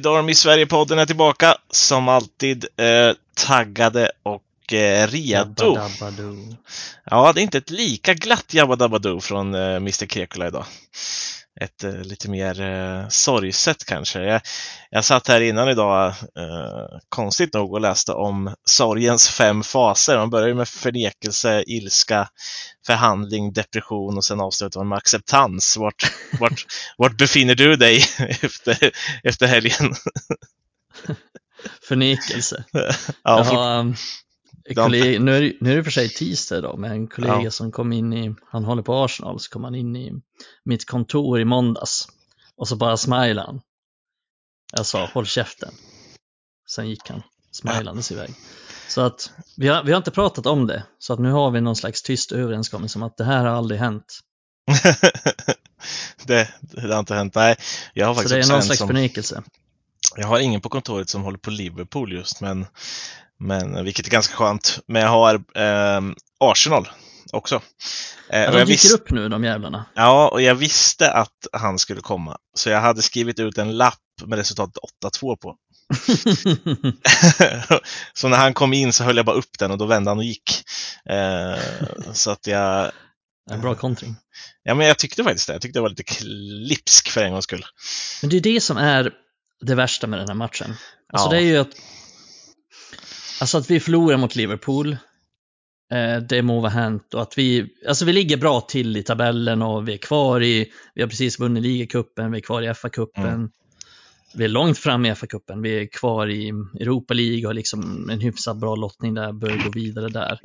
Red Army Sverige-podden är tillbaka. Som alltid eh, taggade och eh, redo. Ja, det är inte ett lika glatt Jabba Dabba Doo från eh, Mr Kekula idag. Ett eh, lite mer eh, sorgset kanske. Jag, jag satt här innan idag, eh, konstigt nog, och läste om sorgens fem faser. Man börjar med förnekelse, ilska, förhandling, depression och sen avslutar man med acceptans. Vart, vart, vart befinner du dig efter, efter helgen? Förnekelse. ja, Jag har, De- kollega, nu, är, det- nu är det för sig tisdag idag, men en kollega Ja. som kom in i, han håller på Arsenal, så kom han in i mitt kontor i måndags och så bara smilade han. Jag sa håll käften. Sen gick han smilandes iväg. Så att vi har, vi har inte pratat om det, så att nu har vi någon slags tyst överenskommelse om att det här har aldrig hänt. det, det har inte hänt. Nej, jag har Så faktiskt det är någon slags som, förnekelse. Jag har ingen på kontoret som håller på Liverpool just, men, men vilket är ganska skönt. Men jag har ehm, Arsenal också. Eh, Ja, de jag dyker upp nu de jävlarna. Ja, och jag visste att han skulle komma. Så jag hade skrivit ut en lapp med resultatet 8-2 på. så när han kom in så höll jag bara upp den och då vände han och gick. Eh, så att jag, en bra kontring. ja men jag tyckte faktiskt det. Jag tyckte det var lite klipsk för en gångs skull. Men det är det som är det värsta med den här matchen. Alltså Ja. det är ju att, alltså att vi förlorar mot Liverpool, eh, det må vara hänt och att vi, alltså vi ligger bra till i tabellen och vi är kvar i, vi har precis vunnit ligacupen, vi är kvar i FA-cupen. Mm. Vi är långt fram i FA-cupen, vi är kvar i Europa League och har liksom en hyfsat bra lottning där, bör gå vidare där.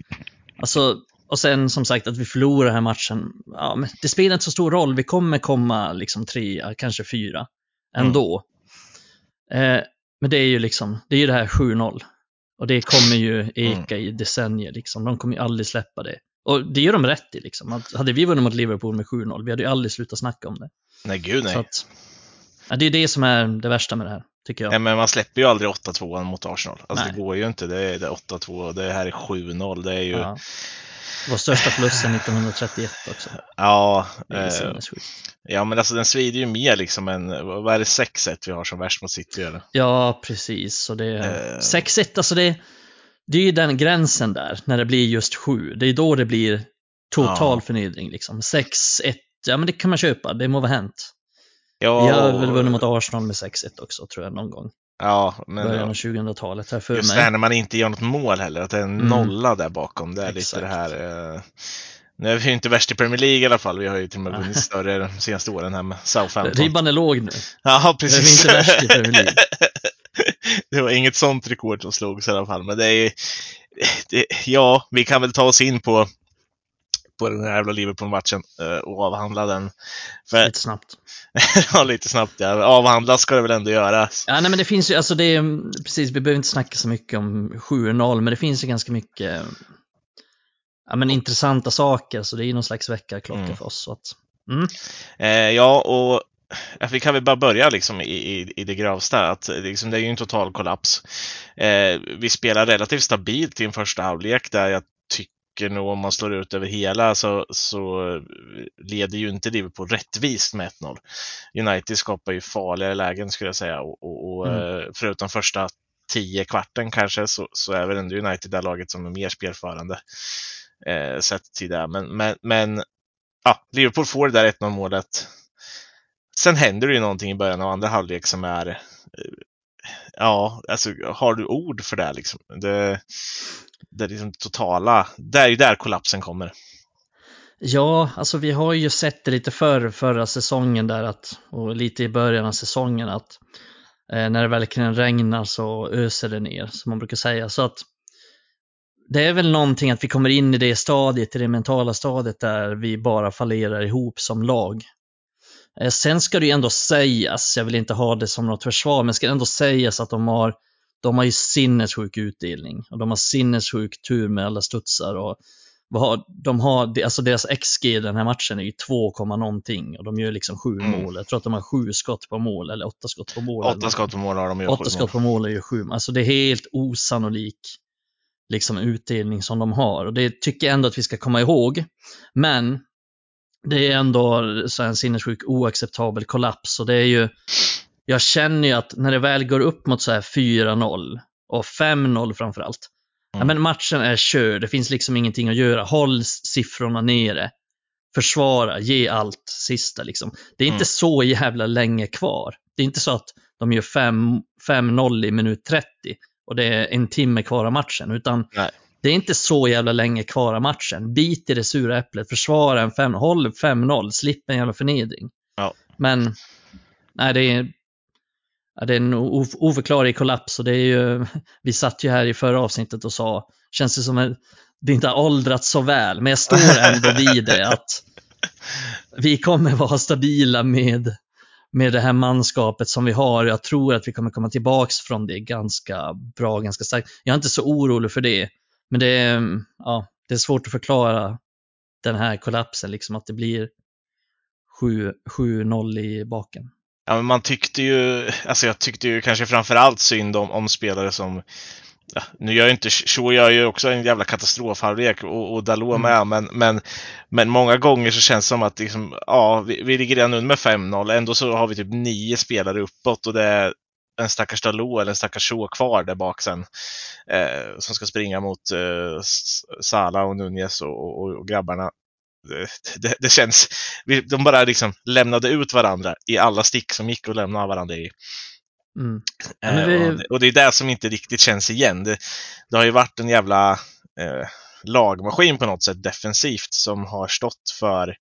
Alltså, och sen som sagt att vi förlorar den här matchen, ja, men det spelar inte så stor roll, vi kommer komma liksom trea, kanske fyra ändå. Eh, men det är ju liksom, det är ju det här 7-0. Och det kommer ju eka i decennier liksom, de kommer ju aldrig släppa det. Och det gör de rätt i liksom, att hade vi vunnit mot Liverpool med 7-0, vi hade ju aldrig slutat snacka om det. Nej, gud nej. Att, ja, det är det som är det värsta med det här, tycker jag. Nej, men man släpper ju aldrig 8-2 mot Arsenal. Alltså Nej. det går ju inte. Det är, det är 8-2 och det här är 7-0. Det är ju, ja, Ja. Vår största förlust sedan 1931 också. Det är eh, ja, men alltså den svider ju mer liksom än, vad är det 6-1 vi har som värst mot City eller? Ja, precis. Så det är Eh. 6-1, alltså det, det är ju den gränsen där, när det blir just 7. Det är då det blir total Ja. förnedring. Liksom. 6-1, ja men det kan man köpa, det må vara hänt. Ja, Vi har väl vunnit mot Arsenal med 6-1 också, tror jag, någon gång. Ja, men Början av 2000-talet, här för just det mig. här när man inte gör något mål heller, att det är en Mm. nolla där bakom. Det är lite Exakt. det här. Eh, nu är vi ju inte värst i Premier League i alla fall. Vi har ju till och med vunnit större de senaste åren här med Southampton. Ribban är låg nu. Ja, Vi är precis. inte värst i Premier League. det var inget sånt rekord som slogs i alla fall, men det är det, Ja, vi kan väl ta oss in på på den här jävla Liverpool-matchen eh, och avhandla den. För, Lite snabbt. ja, lite snabbt ja. Avhandla ska det väl ändå göras. Ja, nej men det finns ju, alltså det är, precis, vi behöver inte snacka så mycket om 7-0, men det finns ju ganska mycket ja, men intressanta saker, så det är ju någon slags väckarklocka Mm. för oss. Att, mm. Eh, ja, och vi kan väl bara börja liksom i, i, i det grövsta. Att, liksom, det är ju en total kollaps. Eh, vi spelar relativt stabilt i en första halvlek där jag tycker nog om man slår ut över hela så, så leder ju inte Liverpool rättvist med 1-0. United skapar ju farligare lägen skulle jag säga och, och, och Mm. eh, förutom första tio kvarten kanske så, så är väl ändå United det laget som är mer spelförande eh, sett till det. Men, men, men ja, Liverpool får det där 1-0 målet. Sen händer det ju någonting i början av andra halvlek som är eh, Ja, alltså har du ord för det liksom? Det, det är liksom totala, det är ju där kollapsen kommer. Ja, alltså vi har ju sett det lite förr, förra säsongen där att, och lite i början av säsongen att eh, när det verkligen regnar så öser det ner, som man brukar säga. Så att det är väl någonting att vi kommer in i det stadiet, i det mentala stadiet där vi bara fallerar ihop som lag. Eh, sen ska det ju ändå sägas, jag vill inte ha det som något försvar, men ska det ändå sägas att de har, de har ju sinnessjuk utdelning och de har sinnessjuk tur med alla studsar och de har, alltså deras XG i den här matchen är ju 2, någonting och de gör liksom sju Mm. mål. Jag tror att de har sju skott på mål eller åtta skott på mål. Åtta skott på mål har de ju. Åtta skott på mål är ju sju. Alltså det är helt osannolik liksom utdelning som de har och det tycker jag ändå att vi ska komma ihåg. Men det är ändå så en sinnessjuk oacceptabel kollaps och det är ju jag känner ju att när det väl går upp mot så här 4-0 och 5-0 framförallt, mm. ja, men matchen är körd, det finns liksom ingenting att göra. Håll siffrorna nere, försvara, ge allt sista liksom. Det är inte mm. så jävla länge kvar. Det är inte så att de gör 5-0 i minut 30 och det är en timme kvar av matchen, utan Nej. Det är inte så jävla länge kvar av matchen. Bit i det sura äpplet, försvara en 5 håll 5-0, slipp en jävla förnedring. Ja. Men nej, det är, ja, det är en oförklarlig kollaps och det är ju, vi satt ju här i förra avsnittet och sa, känns det som att det inte har åldrats så väl, men jag står ändå vid det att vi kommer vara stabila med, med det här manskapet som vi har. Jag tror att vi kommer komma tillbaks från det ganska bra, ganska starkt. Jag är inte så orolig för det, men det är, ja, det är svårt att förklara den här kollapsen, liksom att det blir 7-0 i baken. Ja, men man tyckte ju, alltså jag tyckte ju kanske framförallt synd om, om spelare som Ja, nu gör ju inte Shaw gör ju också en jävla katastrofhalvlek och, och Dalot med, mm. men, men, men många gånger så känns det som att liksom, ja, vi, vi ligger redan under med 5-0, ändå så har vi typ nio spelare uppåt och det är en stackars Dalot eller en stackars Shaw kvar där bak sen eh, som ska springa mot eh, Sala och Nunez och, och, och grabbarna. Det, det, känns, de bara liksom lämnade ut varandra i alla stick som gick att lämna varandra i. Mm. Eh, vi... och, det är det som inte riktigt känns igen. Det, det har ju varit en jävla eh, lagmaskin på något sätt defensivt som har stått för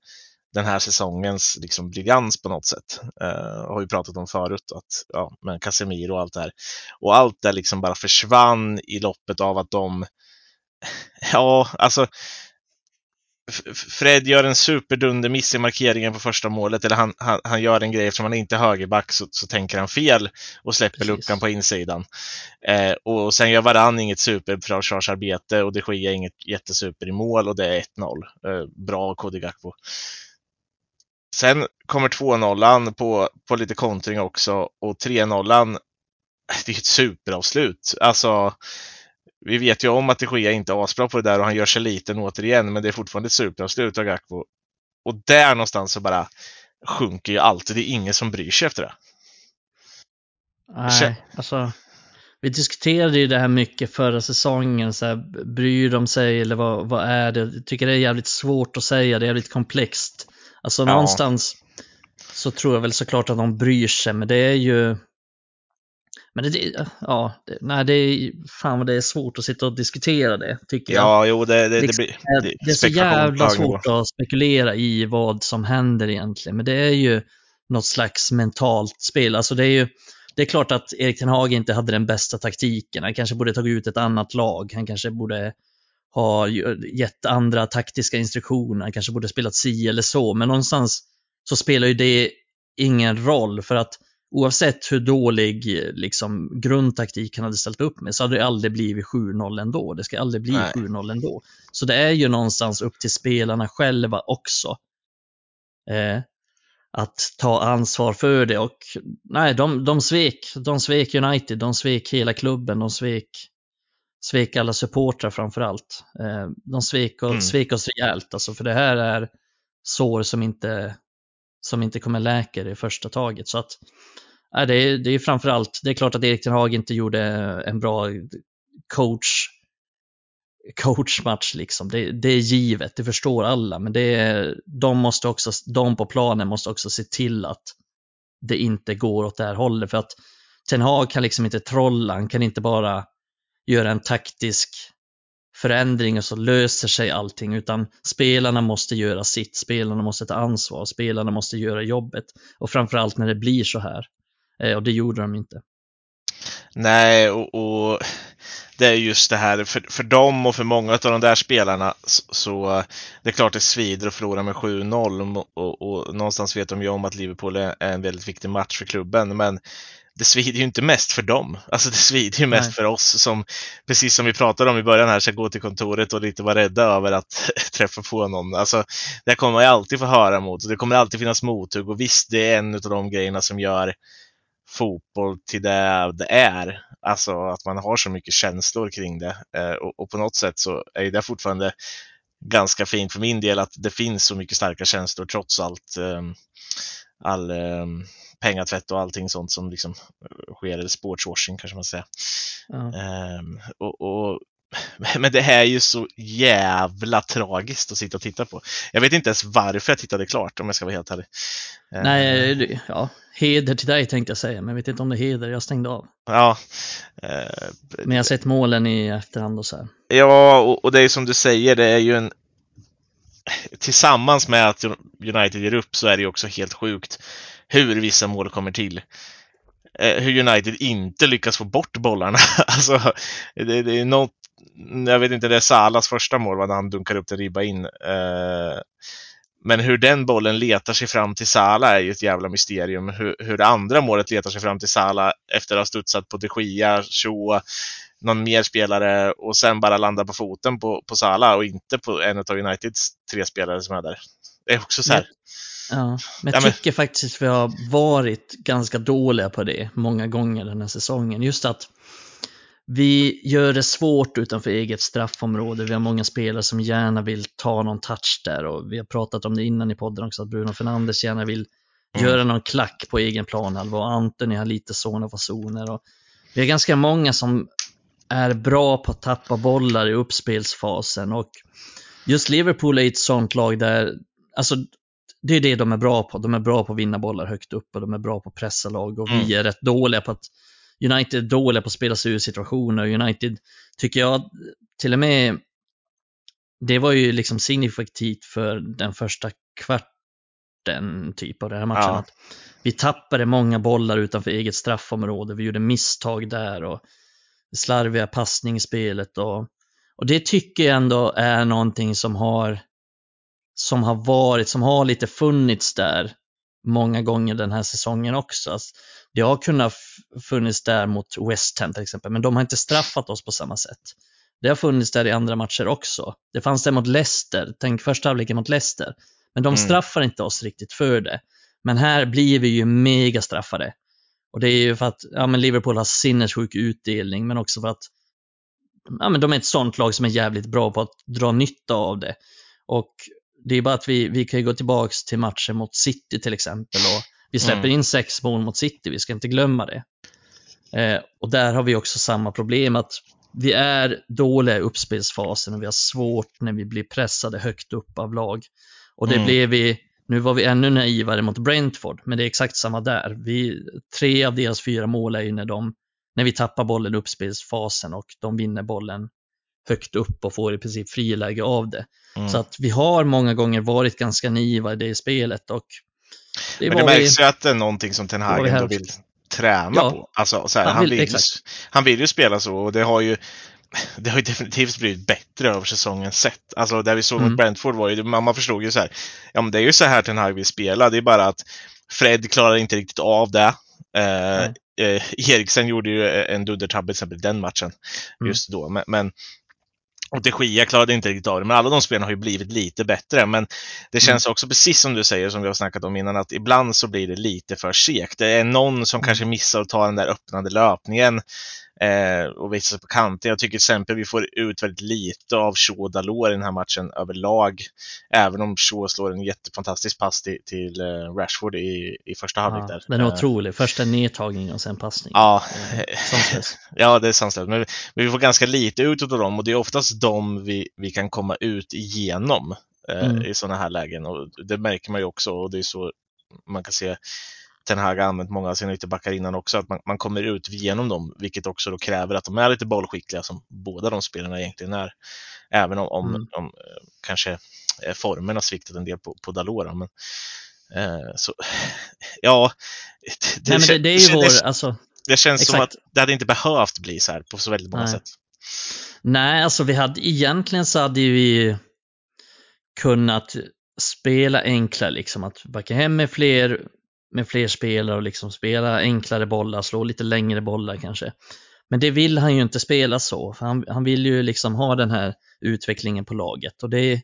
den här säsongens liksom, briljans på något sätt. Uh, har vi pratat om förut, att, ja, med Casemiro och allt det här. Och allt det liksom bara försvann i loppet av att de, ja, alltså Fred gör en superdundermiss i markeringen på första målet, eller han, han, han gör en grej eftersom han inte är högerback så, så tänker han fel och släpper Precis. luckan på insidan. Eh, och sen gör Varann inget superförsvarsarbete och det sker inget jättesuper i mål och det är 1-0. Eh, bra Kodjo Gakpo. Sen kommer 2-0 på, på lite kontring också och 3-0 det är ett superavslut. Alltså, vi vet ju om att de Gea inte är asbra på det där och han gör sig liten återigen, men det är fortfarande ett superavslut av Gakpo. Och där någonstans så bara sjunker ju allt. Det är ingen som bryr sig efter det. Nej, alltså vi diskuterade ju det här mycket förra säsongen, så här, bryr de sig eller vad, vad är det? Jag tycker det är jävligt svårt att säga, det är jävligt komplext. Alltså ja. någonstans så tror jag väl såklart att de bryr sig, men det är ju men det, ja, det, nej, det är, fan vad det är svårt att sitta och diskutera det, tycker jag. Ja, jo, det, det, det, blir, det, det är så jävla svårt att spekulera i vad som händer egentligen, men det är ju något slags mentalt spel. Alltså det är ju, det är klart att Erik Ten Hag inte hade den bästa taktiken. Han kanske borde tagit ut ett annat lag. Han kanske borde ha gett andra taktiska instruktioner. Han kanske borde spelat si eller så. Men någonstans så spelar ju det ingen roll för att oavsett hur dålig liksom, grundtaktik han hade ställt upp med så hade det aldrig blivit 7-0 ändå. Det ska aldrig bli 7-0 ändå. Så det är ju någonstans upp till spelarna själva också. Eh, att ta ansvar för det och nej, de, de svek. De svek United, de svek hela klubben, de svek, svek alla supportrar framför allt. Eh, de svek, och, mm. svek oss rejält alltså, för det här är sår som inte, som inte kommer läka i första taget. Så att, nej, det, är, det är framförallt, det är klart att Erik Ten Hag inte gjorde en bra coach coachmatch liksom. Det, det, är givet, det förstår alla, men det är, de, måste också, de på planen måste också se till att det inte går åt det här hållet. För att Ten Hag kan liksom inte trolla, han kan inte bara göra en taktisk förändring och så löser sig allting, utan spelarna måste göra sitt, spelarna måste ta ansvar, spelarna måste göra jobbet. Och framförallt när det blir så här. Eh, och det gjorde de inte. Nej, och, och det är just det här för, för dem och för många av de där spelarna så, så det är klart det svider att förlora med 7-0 och, och, och, någonstans vet de ju om att Liverpool är en väldigt viktig match för klubben men det svider ju inte mest för dem. Alltså det svider ju mest Nej. för oss som, precis som vi pratade om i början här, ska gå till kontoret och lite vara rädda över att träffa på någon. Alltså, det kommer man alltid få höra mot och det kommer alltid finnas mothugg och visst, det är en av de grejerna som gör fotboll till det det är. Alltså att man har så mycket känslor kring det. Eh, och, och, på något sätt så är det fortfarande ganska fint för min del att det finns så mycket starka känslor trots allt. Eh, all eh, pengatvätt och allting sånt som liksom eh, sker, eller sportswashing kanske man säger. Ja. Um, och, och, men det här är ju så jävla tragiskt att sitta och titta på. Jag vet inte ens varför jag tittade klart om jag ska vara helt ärlig. Nej, ja, heder till dig tänkte jag säga, men jag vet inte om det är heder, jag stängde av. Ja. Uh, men jag har sett målen i efterhand och så här. Ja, och, och det är som du säger, det är ju en tillsammans med att United ger upp så är det också helt sjukt hur vissa mål kommer till. Eh, hur United inte lyckas få bort bollarna. alltså, det, det, är något, jag vet inte, det är Salas första mål, när han dunkar upp den ribba in. Eh, men hur den bollen letar sig fram till Sala är ju ett jävla mysterium. Hur, hur det andra målet letar sig fram till Sala efter att ha studsat på de Gia, Shoa, någon mer spelare och sen bara landar på foten på, på Sala och inte på en av Uniteds tre spelare som är där. Det är också så här. Ja, men jag tycker faktiskt vi har varit ganska dåliga på det många gånger den här säsongen. Just att vi gör det svårt utanför eget straffområde. Vi har många spelare som gärna vill ta någon touch där och vi har pratat om det innan i podden också att Bruno Fernandes gärna vill mm. göra någon klack på egen planhalva och Antoni har lite sådana fasoner. Och vi har ganska många som är bra på att tappa bollar i uppspelsfasen och just Liverpool är ett sånt lag där, alltså det är det de är bra på. De är bra på att vinna bollar högt upp och de är bra på att pressa lag och mm. vi är rätt dåliga på att United är dåliga på att spela sig ur situationer. United tycker jag till och med, det var ju liksom signifikativt för den första kvarten typ av den här matchen. Ja. vi tappade många bollar utanför eget straffområde, vi gjorde misstag där och slarviga passningsspelet och, och det tycker jag ändå är någonting som har som har varit, som har lite funnits där många gånger den här säsongen också. Alltså, det har kunnat funnits där mot West Ham till exempel, men de har inte straffat oss på samma sätt. Det har funnits där i andra matcher också. Det fanns det mot Leicester, tänk första halvleken mot Leicester. Men de mm. straffar inte oss riktigt för det. Men här blir vi ju mega straffade. Och det är ju för att ja, men Liverpool har sinnessjuk utdelning, men också för att ja, men de är ett sånt lag som är jävligt bra på att dra nytta av det. Och det är bara att vi, vi kan gå tillbaks till matchen mot City till exempel och vi släpper mm. in sex mål mot City, vi ska inte glömma det. Eh, och där har vi också samma problem att vi är dåliga i uppspelsfasen och vi har svårt när vi blir pressade högt upp av lag. Och det mm. blev vi, nu var vi ännu naivare mot Brentford, men det är exakt samma där. Vi, tre av deras fyra mål är ju när, de, när vi tappar bollen i uppspelsfasen och de vinner bollen högt upp och får i princip friläge av det. Mm. Så att vi har många gånger varit ganska naiva i det spelet och det Men det märks vi, ju att det är någonting som Ten Hag ändå vill träna ja, på. Alltså, så här, han, vill, han, vill, han vill ju spela så och det har ju det har ju definitivt blivit bättre över säsongen sett. Alltså det vi såg mm. mot Brentford var ju, man förstod ju så här, ja men det är ju så här Ten Hag vill spela, det är bara att Fred klarar inte riktigt av det. Eh, eh, Eriksen gjorde ju en dundertabbe till exempel den matchen mm. just då, men, men och de Gia klarade inte riktigt av det, men alla de spelarna har ju blivit lite bättre. Men det känns mm. också precis som du säger, som vi har snackat om innan, att ibland så blir det lite för segt. Det är någon som mm. kanske missar att ta den där öppnande löpningen eh, och visa sig på kanten. Jag tycker till exempel vi får ut väldigt lite av Shaw Dalot i den här matchen överlag. Även om Shaw slår en jättefantastisk pass till, till eh, Rashford i, i första halvlek. Ja, den är eh. otrolig. Första nedtagning och sen passning. Ja, sanslöst. ja det är sanslöst. Men, men vi får ganska lite ut av dem och det är oftast dem vi, vi kan komma ut igenom eh, mm. i sådana här lägen. Och det märker man ju också och det är så man kan se Ten Hag har använt många av sina ytterbackar innan också, att man, man, kommer ut genom dem, vilket också då kräver att de är lite bollskickliga som båda de spelarna egentligen är. Även om, om, mm. om eh, kanske eh, formen har sviktat en del på, på Dalora. Men, eh, så, ja, det, Nej, det, det är ju det, vår, alltså, det känns exakt. som att det hade inte behövt bli så här på så väldigt många Nej. sätt. Nej, alltså vi hade egentligen så hade vi kunnat spela enklare, liksom att backa hem med fler med fler spelare och liksom spela enklare bollar, slå lite längre bollar kanske. Men det vill han ju inte spela så, för han, han vill ju liksom ha den här utvecklingen på laget. Och det,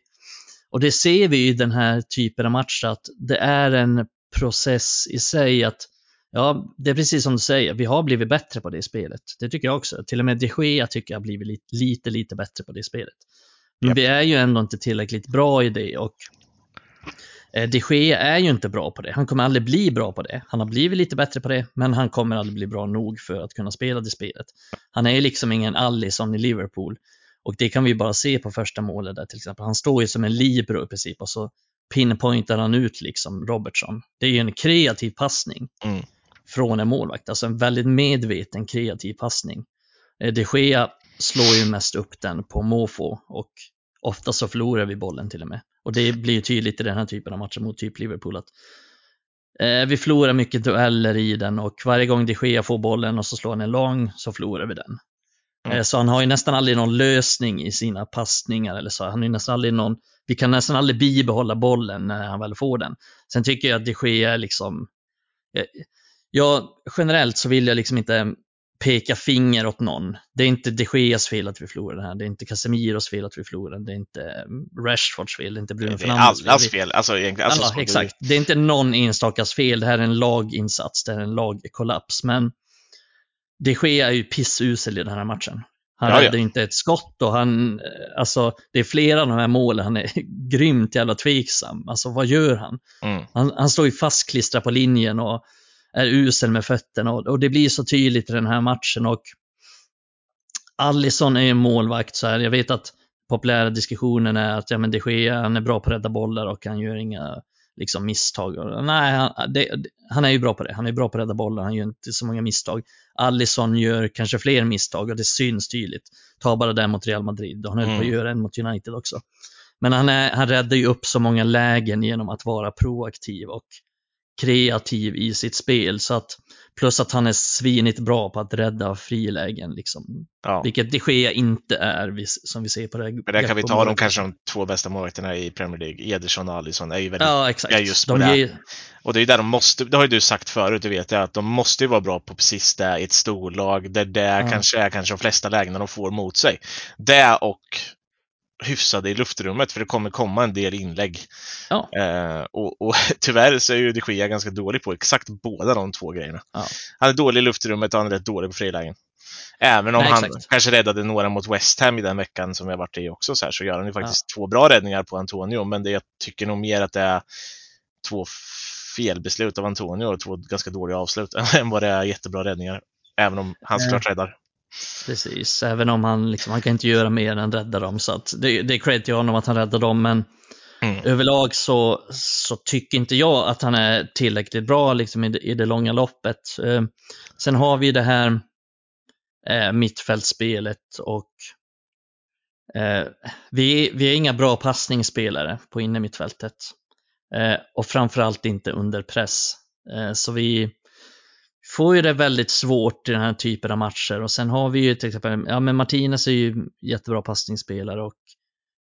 och det ser vi i den här typen av matcher, att det är en process i sig att Ja, det är precis som du säger, vi har blivit bättre på det spelet. Det tycker jag också. Till och med de Gea tycker jag har blivit lite, lite, lite bättre på det spelet. Men yep. vi är ju ändå inte tillräckligt bra i det och de Gea är ju inte bra på det. Han kommer aldrig bli bra på det. Han har blivit lite bättre på det, men han kommer aldrig bli bra nog för att kunna spela det spelet. Han är liksom ingen Allison i Liverpool. Och det kan vi bara se på första målet där till exempel. Han står ju som en libero i princip och så pinpointar han ut liksom Robertson. Det är ju en kreativ passning Mm. från en målvakt, alltså en väldigt medveten kreativ passning. Eh, De Gea slår ju mest upp den på måfå och ofta så förlorar vi bollen till och med. Och det blir ju tydligt i den här typen av matcher mot typ Liverpool att eh, vi förlorar mycket dueller i den och varje gång De Gea får bollen och så slår han en lång så förlorar vi den. Mm. Eh, så han har ju nästan aldrig någon lösning i sina passningar eller så. Han har nästan aldrig någon, vi kan nästan aldrig bibehålla bollen när han väl får den. Sen tycker jag att De Gea är liksom, eh, ja, generellt så vill jag liksom inte peka finger åt någon. Det är inte de Geas fel att vi förlorar den här. Det är inte Casemiros fel att vi förlorar den. Det är inte mm, Rashfords fel. Det är inte Bruno Det är Fernandes allas fel. fel. Alltså, egentligen, alltså, Ja, så- exakt. Det är inte någon enstakas fel. Det här är en laginsats. Det här är en lagkollaps. Men de Gea är ju pissusel i den här matchen. Han räddar inte ett skott och han, eh, alltså det är flera av de här målen, han är grymt jävla tveksam. Alltså vad gör han? Mm. Han, han står ju fastklistrad på linjen och är usel med fötterna och, och det blir så tydligt i den här matchen och Allison är ju målvakt så här. Jag vet att populära diskussionen är att ja, men de Gea, han är bra på att rädda bollar och han gör inga liksom, misstag. Nej, han, det, han är ju bra på det. Han är bra på att rädda bollar, han gör inte så många misstag. Allison gör kanske fler misstag och det syns tydligt. Ta bara det mot Real Madrid och han höll på att Mm. göra en mot United också. Men han, är, han räddar ju upp så många lägen genom att vara proaktiv och kreativ i sitt spel. Så att, plus att han är svinigt bra på att rädda frilägen, liksom. Ja. vilket de Gea inte är, som vi ser på det här Men där kan vi ta de kanske de två bästa målvakterna i Premier League. Ederson och Alisson är ju väldigt Ja, exakt. Ja, just på de det. ger, Och det är ju där de måste, det har ju du sagt förut, det vet jag, att de måste ju vara bra på precis det i ett storlag där det Ja. kanske är kanske de flesta lägena de får mot sig. Det och hyfsade i luftrummet, för det kommer komma en del inlägg. Ja. Eh, och, och tyvärr så är ju de Gia ganska dålig på exakt båda de två grejerna. Ja. Han är dålig i luftrummet och han är rätt dålig på frilägen. Även om Nej, han exakt. kanske räddade några mot West Ham i den veckan som vi har varit i också, så, här, så gör han ju faktiskt två bra räddningar på Antonio, men det, jag tycker nog mer att det är två felbeslut av Antonio och två ganska dåliga avslut än vad det är jättebra räddningar. Även om han såklart räddar. Precis, även om han, liksom, han kan inte göra mer än rädda dem. Så det, det är cred till honom att han räddar dem, men Mm. överlag så, så tycker inte jag att han är tillräckligt bra liksom, i, det, i det långa loppet. Eh, sen har vi det här eh, mittfältsspelet och eh, vi, vi är inga bra passningsspelare på innermittfältet. Eh, och framförallt inte under press. Eh, så vi får ju det väldigt svårt i den här typen av matcher och sen har vi ju till exempel, ja men Martinez är ju jättebra passningsspelare och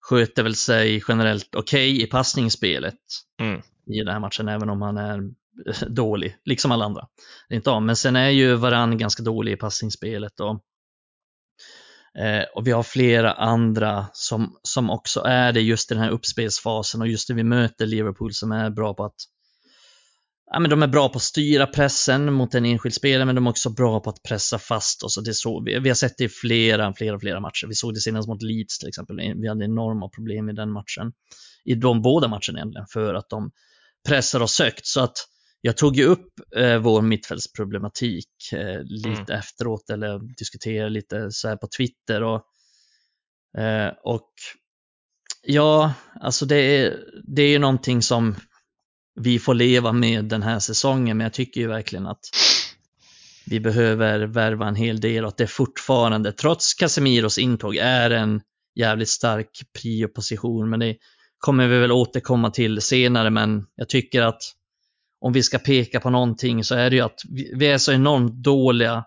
sköter väl sig generellt okej i passningsspelet Mm. i den här matchen, även om han är dålig, liksom alla andra. Inte av. Men sen är ju Varann ganska dålig i passningsspelet och, eh, och vi har flera andra som, som också är det just i den här uppspelsfasen och just när vi möter Liverpool som är bra på att Ja, men de är bra på att styra pressen mot en enskild spelare, men de är också bra på att pressa fast oss. Det så, vi, vi har sett det i flera, flera, flera matcher. Vi såg det senast mot Leeds till exempel. Vi hade enorma problem i den matchen. I de båda matcherna egentligen, för att de pressar oss högt. Så att jag tog ju upp eh, vår mittfältsproblematik eh, lite efteråt, eller diskuterade lite så här på Twitter. Och, eh, och ja, alltså det är, det är ju någonting som vi får leva med den här säsongen, men jag tycker ju verkligen att vi behöver värva en hel del och att det fortfarande, trots Casemiros intåg, är en jävligt stark prioposition. Men det kommer vi väl återkomma till senare, men jag tycker att om vi ska peka på någonting så är det ju att vi vi är så enormt dåliga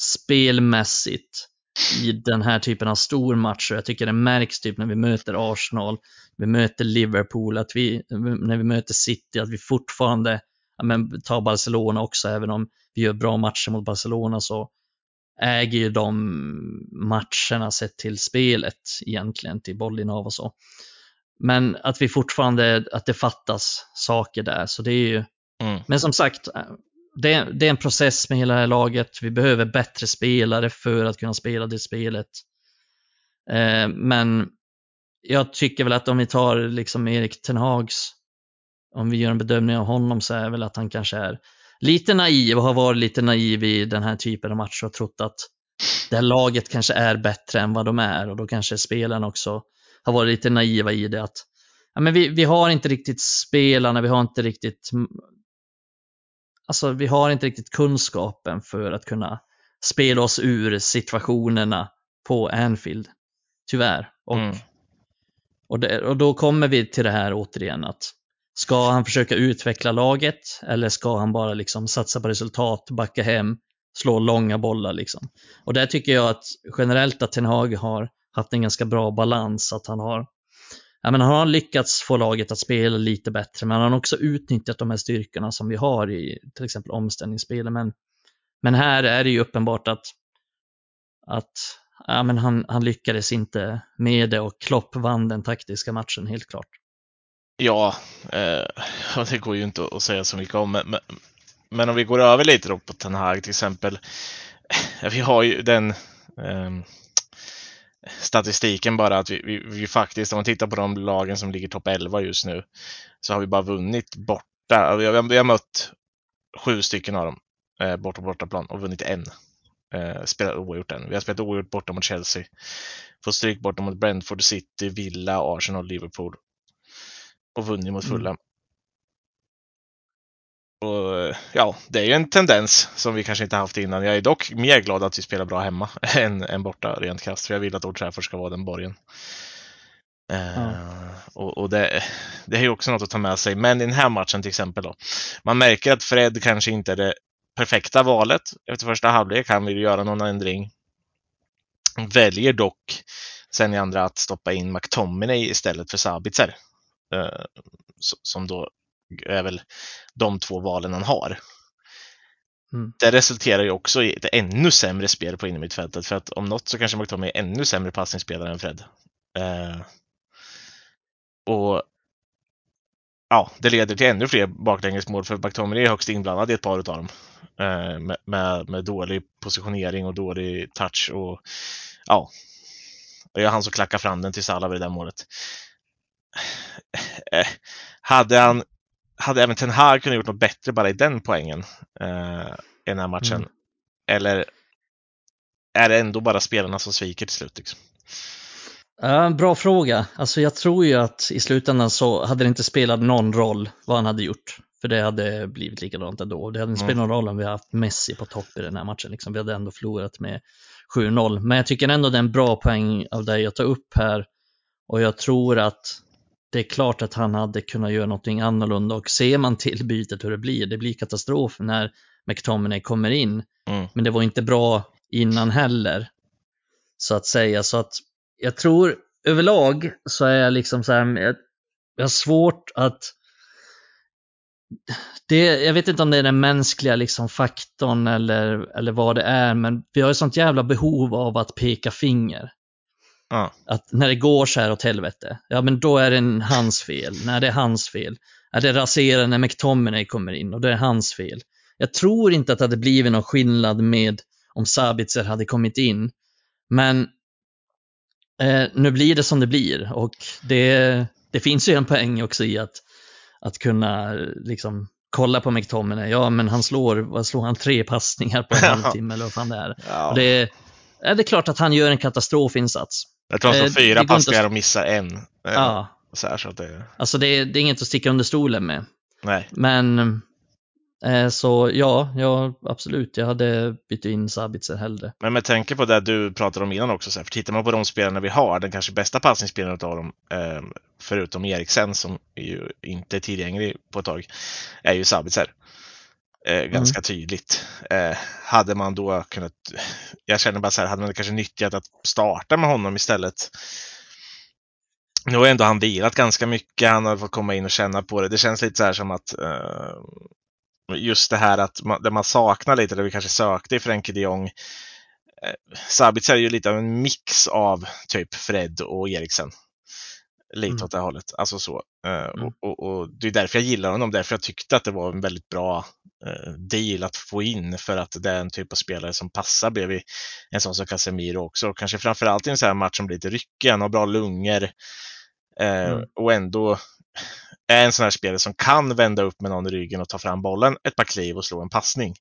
spelmässigt i den här typen av stormatcher. Jag tycker det märks typ när vi möter Arsenal, vi möter Liverpool, att vi, när vi möter City, att vi fortfarande, men ta Barcelona också, även om vi gör bra matcher mot Barcelona så äger ju de matcherna sett till spelet egentligen, till bollinnehav och så. Men att vi fortfarande, att det fattas saker där, så det är ju, Mm. men som sagt, det, det är en process med hela det här laget. Vi behöver bättre spelare för att kunna spela det spelet. Eh, men jag tycker väl att om vi tar liksom Erik Tenhags, om vi gör en bedömning av honom så är väl att han kanske är lite naiv och har varit lite naiv i den här typen av matcher och trott att det här laget kanske är bättre än vad de är och då kanske spelarna också har varit lite naiva i det att ja, men vi, vi har inte riktigt spelarna, vi har inte riktigt alltså vi har inte riktigt kunskapen för att kunna spela oss ur situationerna på Anfield. Tyvärr. Och, mm och, det, och då kommer vi till det här återigen att ska han försöka utveckla laget eller ska han bara liksom satsa på resultat, backa hem, slå långa bollar liksom. Och där tycker jag att generellt att Ten Hag har haft en ganska bra balans, att han har Ja, men han har lyckats få laget att spela lite bättre, men han har också utnyttjat de här styrkorna som vi har i till exempel omställningsspelet. Men, men här är det ju uppenbart att, att ja, men han, han lyckades inte med det och Klopp vann den taktiska matchen helt klart. Ja, eh, det går ju inte att säga så mycket om, men, men, men om vi går över lite då på Ten Hag till exempel. Vi har ju den eh, statistiken bara att vi, vi, vi, faktiskt, om man tittar på de lagen som ligger topp 11 just nu, så har vi bara vunnit borta. Vi har, vi har mött sju stycken av dem eh, borta på bortaplan och vunnit en. Eh, spelat oavgjort en. Vi har spelat oavgjort borta mot Chelsea. Fått stryk borta mot Brentford City, Villa, Arsenal, Liverpool. Och vunnit mot mm. Fulham. Mm. Och, ja, det är ju en tendens som vi kanske inte haft innan. Jag är dock mer glad att vi spelar bra hemma än, än borta rent krasst. För jag vill att Old Trafford ska vara den borgen. Mm. Uh, och, och det, det är ju också något att ta med sig. Men i den här matchen till exempel då. Man märker att Fred kanske inte är det perfekta valet. Efter första halvlek, han vill göra någon ändring. Väljer dock sen i andra att stoppa in McTominay istället för Sabitzer. Uh, som då är väl de två valen han har. Mm. Det resulterar ju också i ett ännu sämre spel på innermittfältet för att om något så kanske McTominay är ännu sämre passningsspelare än Fred. Eh, och ja, det leder till ännu fler baklängesmål för McTominay är högst inblandad i ett par av dem. Eh, med, med, med, dålig positionering och dålig touch och ja, det är han som klackar fram den till Salah vid det där målet. Eh, hade han hade även Ten Hag kunnat gjort något bättre bara i den poängen eh, i den här matchen? Mm. Eller är det ändå bara spelarna som sviker till slut? Liksom? Bra fråga. Alltså jag tror ju att i slutändan så hade det inte spelat någon roll vad han hade gjort. För det hade blivit likadant ändå. Det hade inte spelat mm. någon roll om vi haft Messi på topp i den här matchen. Liksom. Vi hade ändå förlorat med 7-0. Men jag tycker ändå det är en bra poäng av det jag tar upp här. Och jag tror att det är klart att han hade kunnat göra någonting annorlunda och ser man till bytet hur det blir, det blir katastrof när McTominay kommer in. Mm. Men det var inte bra innan heller, så att säga. Så att jag tror överlag så är jag liksom så här, jag, jag har svårt att det, jag vet inte om det är den mänskliga liksom faktorn eller, eller vad det är, men vi har ett sånt jävla behov av att peka finger. Ja. Att när det går så här åt helvete, ja men då är det hans fel. När det är hans fel. Ja, det raserar när McTominay kommer in och det är hans fel. Jag tror inte att det hade blivit någon skillnad med om Sabitzer hade kommit in. Men eh, nu blir det som det blir och det, det finns ju en poäng också i att, att kunna liksom kolla på McTominay. Ja, men han slår, vad slår han, tre passningar på en halvtimme eller vad fan det är. Ja. Det, är det klart att han gör en katastrofinsats. Jag tror han slår eh, fyra passningar och missar en. Eh, ja. Så här, så det... Alltså det, det är inget att sticka under stolen med. Nej. Men eh, så ja, ja, absolut. Jag hade bytt in Sabitzer hellre. Men med tanke på det du pratade om innan också, så här, för tittar man på de spelarna vi har, den kanske bästa passningsspelaren av dem, eh, förutom Eriksen som är ju inte är tillgänglig på ett tag, är ju Sabitzer. Eh, mm. ganska mm. tydligt. Eh, hade man då kunnat, jag känner bara så här, hade man kanske nyttjat att starta med honom istället. Nu har ändå han vilat ganska mycket, han har fått komma in och känna på det. Det känns lite så här som att eh, just det här att man, det man saknar lite, det vi kanske sökte i Frenkie de Jong. Eh, Sabitzer är ju lite av en mix av typ Fred och Eriksen. Lite mm. åt det hållet. Alltså så. Uh, mm. och, och, och, Det är därför jag gillar honom, därför jag tyckte att det var en väldigt bra uh, deal att få in för att det är en typ av spelare som passar bredvid en sån som Casemiro också. Och kanske framförallt i en sån här match som blir lite ryckig, han har bra lungor uh, mm. och ändå är en sån här spelare som kan vända upp med någon i ryggen och ta fram bollen ett par kliv och slå en passning.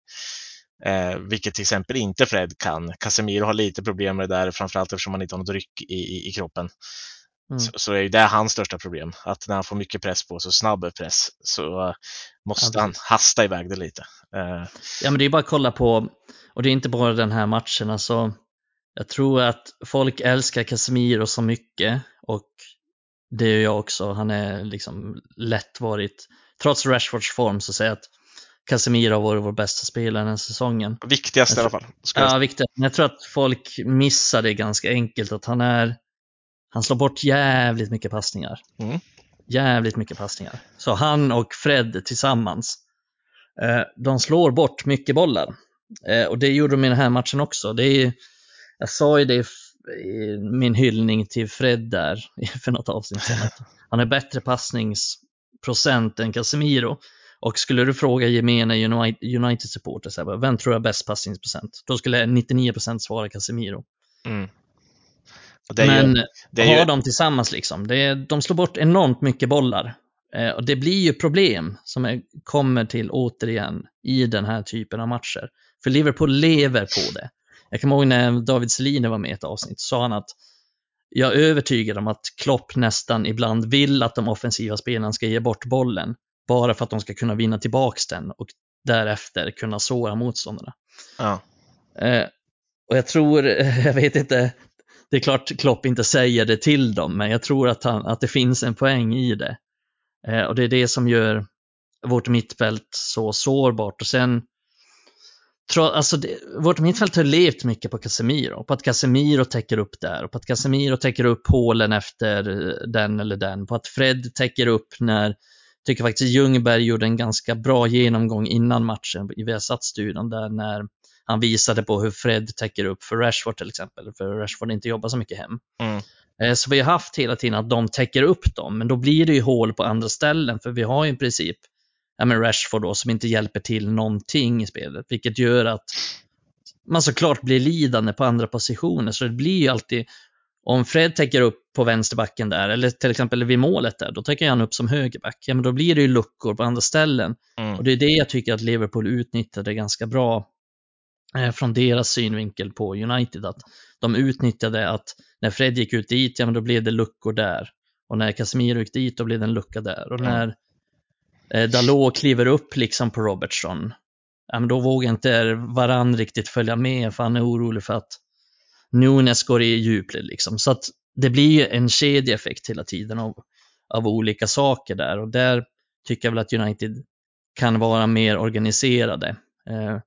Eh, vilket till exempel inte Fred kan. Casemiro har lite problem med det där, framförallt eftersom han inte har något ryck i, i, i kroppen. Mm. Så, så, är det hans största problem, att när han får mycket press på sig, snabb press, så måste ja, han hasta iväg det lite. Eh. Ja, men det är bara att kolla på, och det är inte bara den här matchen, alltså, jag tror att folk älskar Casemiro så mycket och det gör jag också. Han är liksom lätt varit, trots Rashfords form så säger jag att Casemiro har varit vår bästa spelare den här säsongen. Viktigast i alla fall. Ja, viktigast. Men jag tror att folk missar det ganska enkelt, att han är, han slår bort jävligt mycket passningar. Mm. Jävligt mycket passningar. Så han och Fred tillsammans, eh, de slår bort mycket bollar. Eh, och det gjorde de i den här matchen också. Det är, jag sa ju det min hyllning till Fred där för något avsnitt sedan. Han har bättre passningsprocent än Casemiro. Och skulle du fråga gemene United-supporter, vem tror jag bäst passningsprocent? Då skulle 99% svara Casemiro. Mm. Men ju, har ju... de tillsammans liksom, det, de slår bort enormt mycket bollar. Eh, och det blir ju problem som är, kommer till återigen i den här typen av matcher. För Liverpool lever på det. Jag kommer ihåg när David Seliner var med i ett avsnitt, så sa han att jag är övertygad om att Klopp nästan ibland vill att de offensiva spelarna ska ge bort bollen bara för att de ska kunna vinna tillbaks den och därefter kunna såra motståndarna. Ja. Eh, och jag tror, jag vet inte, det är klart Klopp inte säger det till dem, men jag tror att, han, att det finns en poäng i det. Eh, och det är det som gör vårt mittfält så sårbart. Och sen, alltså det, vårt mittfält har levt mycket på Casemiro, på att Casemiro täcker upp där och på att Casemiro täcker upp hålen efter den eller den, på att Fred täcker upp när tycker faktiskt Ljungberg gjorde en ganska bra genomgång innan matchen i Viasat-studion där när han visade på hur Fred täcker upp för Rashford till exempel, för Rashford inte jobbar så mycket hem. Mm. Eh, så vi har haft hela tiden att de täcker upp dem, men då blir det ju hål på andra ställen, för vi har ju i princip ja, men Rashford då, som inte hjälper till någonting i spelet, vilket gör att man såklart blir lidande på andra positioner, så det blir ju alltid om Fred täcker upp på vänsterbacken där, eller till exempel vid målet där, då täcker han upp som högerback. Ja, men då blir det ju luckor på andra ställen. Mm. Och det är det jag tycker att Liverpool utnyttjade ganska bra eh, från deras synvinkel på United. Att de utnyttjade att när Fred gick ut dit, ja men då blev det luckor där. Och när Casemiro gick dit, då blev det en lucka där. Och när eh, Dalot kliver upp liksom på Robertson, ja men då vågar inte varann riktigt följa med för han är orolig för att Nunes går i djupled liksom. Så att det blir ju en kedjeeffekt hela tiden av, av olika saker där och där tycker jag väl att United kan vara mer organiserade. Eh,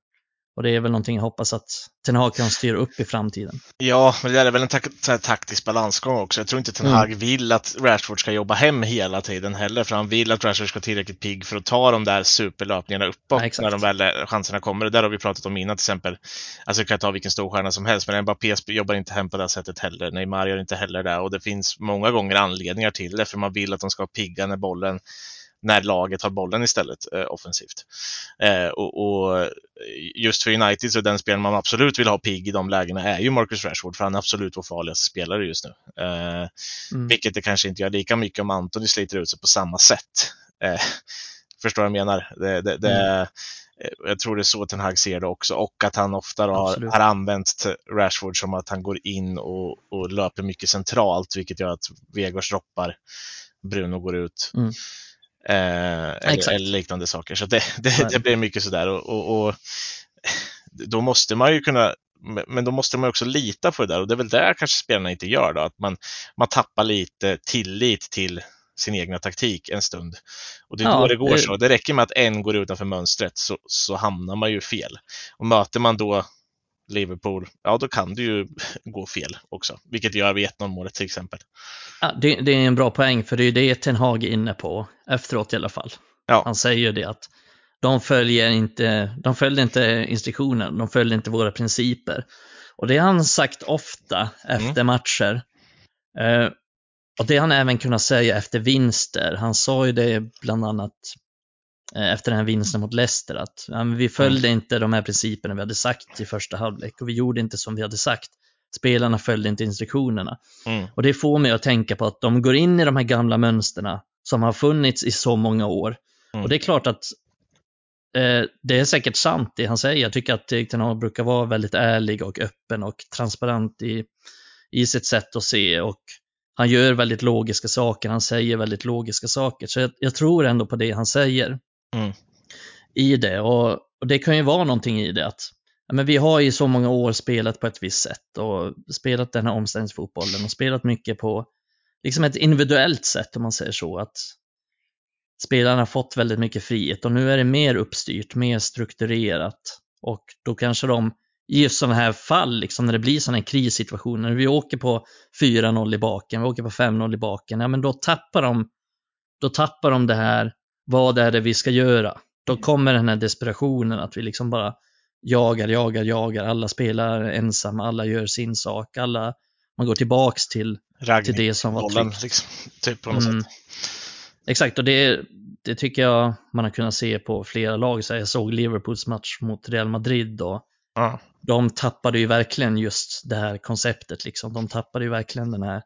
och det är väl någonting jag hoppas att Ten Hag kan styra upp i framtiden. Ja, men det är väl en tak taktisk balansgång också. Jag tror inte Ten mm. Hag mm. vill att Rashford ska jobba hem hela tiden heller, för han vill att Rashford ska vara tillräckligt pigg för att ta de där superlöpningarna uppåt ja, när de väl chanserna kommer. Det där har vi pratat om innan till exempel. Alltså, jag kan ta vilken stor stjärna som helst, men Mbappé jobbar inte hem på det sättet heller. Neymar gör inte heller det och det finns många gånger anledningar till det, för man vill att de ska vara pigga när bollen när laget har bollen istället eh, offensivt. Eh, och, och, just för United så den spelaren man absolut vill ha pigg i de lägena är ju Marcus Rashford, för han är absolut vår farligaste spelare just nu. Eh, mm. Vilket det kanske inte gör lika mycket om Antoni sliter ut sig på samma sätt. Eh, förstår vad jag menar? Det, det, det mm. Jag tror det är så Ten Hag ser det också och att han ofta har, har använt Rashford som att han går in och, och löper mycket centralt vilket gör att Vegors droppar, Bruno går ut. Mm. Eh, eller, eller, liknande saker. Så det, det, det blir mycket sådär och, och, och, då måste man ju kunna men då måste man också lita på det där och det är väl där kanske spelarna inte gör då, att man, man tappar lite tillit till sin egna taktik en stund. Och det är ja, då det går det... så. Det räcker med att en går utanför mönstret så, så hamnar man ju fel. Och möter man då Liverpool, ja då kan det ju gå fel också, vilket gör vid 1-0 till exempel. Ja, det, det, är en bra poäng, för det är det Ten Hag är inne på, efteråt i alla fall. Ja. Han säger ju det att de följer inte, de följde inte instruktionen, de följde inte våra principer. Och det har han sagt ofta efter mm. matcher. Uh, och det har han även kunnat säga efter vinster. Han sa ju det bland annat Eh, efter den här vinsten mot Leicester att ja, vi följde mm. inte de här principerna vi hade sagt i första halvlek och vi gjorde inte som vi hade sagt. Spelarna följde inte instruktionerna. Mm. Och det får mig att tänka på att de går in i de här gamla mönsterna som har funnits i så många år. Mm. Och det är klart att eh, det är säkert sant det han säger. Jag tycker att Erik Ten brukar vara väldigt ärlig och öppen och transparent i, i sitt sätt att se och han gör väldigt logiska saker, han säger väldigt logiska saker. Så jag, jag tror ändå på det han säger Mm. i det. Och, och det kan ju vara någonting i det att men vi har i så många år spelat på ett visst sätt och spelat den här omställningsfotbollen och spelat mycket på liksom ett individuellt sätt om man säger så. Att spelarna har fått väldigt mycket frihet och nu är det mer uppstyrt, mer strukturerat och då kanske de i just sådana här fall, liksom när det blir sådana här krissituationer, när vi åker på 4-0 i baken, vi åker på 5-0 i baken, ja men då tappar de, då tappar de det här, vad är det vi ska göra? Då kommer den här desperationen att vi liksom bara jagar, jagar, jagar, alla spelar ensamma, alla gör sin sak, alla, man går tillbaks till, till det som var Bollen, liksom, typ på något Mm. sätt. Exakt, och det, det tycker jag man har kunnat se på flera lag. Så jag såg Liverpools match mot Real Madrid och Ja. de tappade ju verkligen just det här konceptet. Liksom. De tappade ju verkligen den här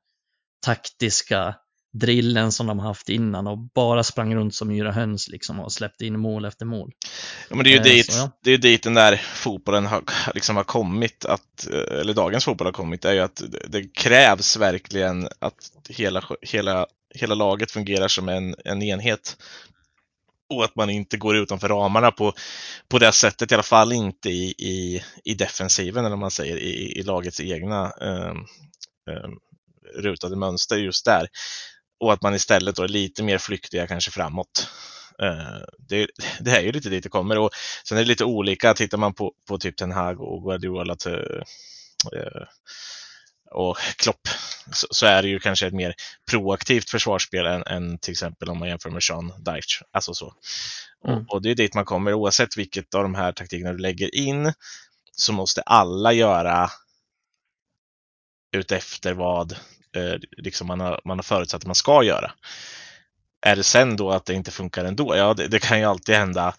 taktiska drillen som de haft innan och bara sprang runt som yra höns liksom, och släppte in mål efter mål. Ja, men det är ju Eh, dit, så ja. det är dit den där fotbollen har, liksom har kommit, att, eller dagens fotboll har kommit, är ju att det, krävs verkligen att hela, hela, hela laget fungerar som en, en enhet. Och att man inte går utanför ramarna på, på det sättet, i alla fall inte i, i, i defensiven, eller man säger, i, i lagets egna eh, eh, rutade mönster just där. Och att man istället då är lite mer flyktiga kanske framåt. Eh, det, det är ju lite dit det kommer. Och sen är det lite olika. Tittar man på, på typ Ten Hag och Guardiola till, eh, och Klopp så, så är det ju kanske ett mer proaktivt försvarsspel än, än till exempel om man jämför med Sean Dyche. Alltså så. Mm. Och, och det är dit man kommer. Oavsett vilket av de här taktikerna du lägger in så måste alla göra utefter vad Eh, liksom man, har, man har förutsatt att man ska göra. Är det sen då att det inte funkar ändå? Ja, det, det kan ju alltid hända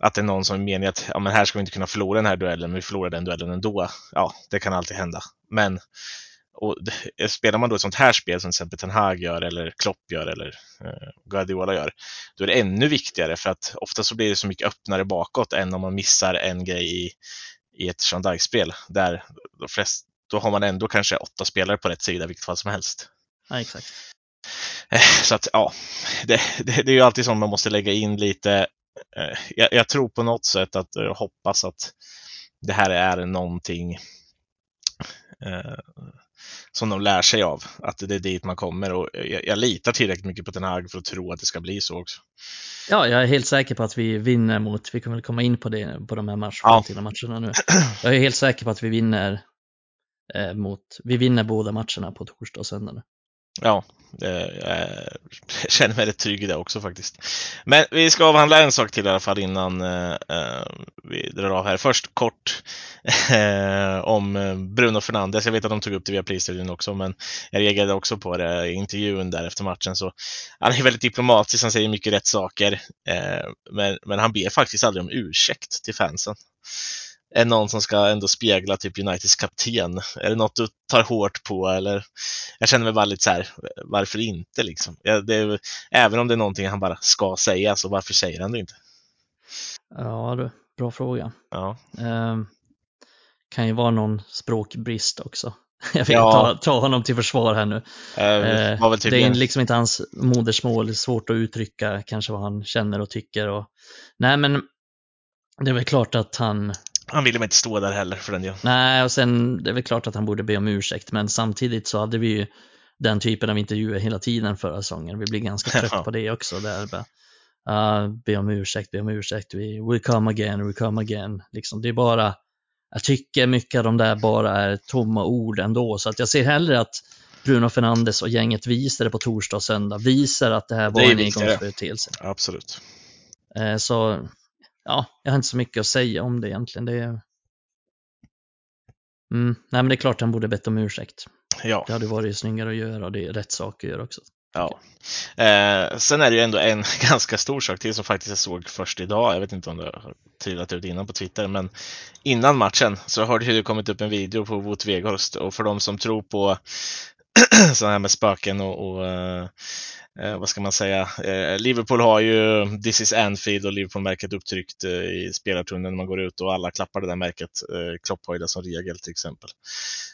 att det är någon som menar att ja, men här ska vi inte kunna förlora den här duellen, men vi förlorar den duellen ändå. Ja, det kan alltid hända. Men och det, spelar man då ett sånt här spel som till exempel Ten Hag gör eller Klopp gör eller eh, Guardiola gör, då är det ännu viktigare för att ofta så blir det så mycket öppnare bakåt än om man missar en grej i, i ett Shandai-spel Där de flest, då har man ändå kanske åtta spelare på rätt sida, vilket fall som helst. Ja, exakt. Eh, Så att ja, det, det, det är ju alltid så man måste lägga in lite. eh, Jag, jag tror på något sätt att jag hoppas att det här är någonting eh, som de lär sig av. Att det är dit man kommer och jag, jag litar tillräckligt mycket på Ten Hag för att tro att det ska bli så också. Ja, jag är helt säker på att vi vinner mot, vi kommer väl komma in på det på de här match, Ja. matcherna nu. Jag är helt säker på att vi vinner eh, mot, vi vinner båda matcherna på torsdag och söndag. Ja, eh, jag känner mig rätt trygg i det också faktiskt. Men vi ska avhandla en sak till i alla fall innan eh, eh, vi drar av här. Först kort om Bruno Fernandes. Jag vet att de tog upp det via prisstudion också, men jag reagerade också på det i intervjun där efter matchen. Så han är väldigt diplomatisk, han säger mycket rätt saker, men, men han ber faktiskt aldrig om ursäkt till fansen är någon som ska ändå spegla typ Uniteds kapten? Är det något du tar hårt på eller? Jag känner mig bara lite så här, varför inte liksom? Ja, det är, även om det är någonting han bara ska säga, så varför säger han det inte? Ja du, bra fråga. Ja, Eh, kan ju vara någon språkbrist också. Jag vet, Ja. ta, ta honom till försvar här nu. var väl det är liksom inte hans modersmål, det är svårt att uttrycka kanske vad han känner och tycker. Och... Nej men det är väl klart att han, han ville väl inte stå där heller för den delen. nej och sen det är väl klart att han borde be om ursäkt men samtidigt så hade vi ju den typen av intervjuer hela tiden förra säsongen. Vi blir ganska trötta på det också. Där bara, ah, be om ursäkt, be om ursäkt, we, we come again, we come again. Liksom, det är bara, jag tycker mycket av de där bara är tomma ord ändå. Så att jag ser hellre att Bruno Fernandes och gänget visar det på torsdag och söndag, visar att det här var Det en engångsföreteelse. Absolut. Eh, så ja, jag har inte så mycket att säga om det egentligen. Det är... Mm, nej men det är klart han borde bett om ursäkt. Ja. Det hade varit snyggare att göra och det är rätt sak att göra också. Ja. Eh, sen är det ju ändå en ganska stor sak till som faktiskt jag såg först idag. Jag vet inte om det har trillat ut innan på Twitter, men innan matchen så har det ju kommit upp en video på Wout Weghorst och för de som tror på sådana här med spöken och, och eh, vad ska man säga, eh, Liverpool har ju This is Anfield och Liverpool-märket upptryckt eh, i spelartunneln när man går ut och alla klappar det där märket. Eh, Klopp har ju det som regel till exempel.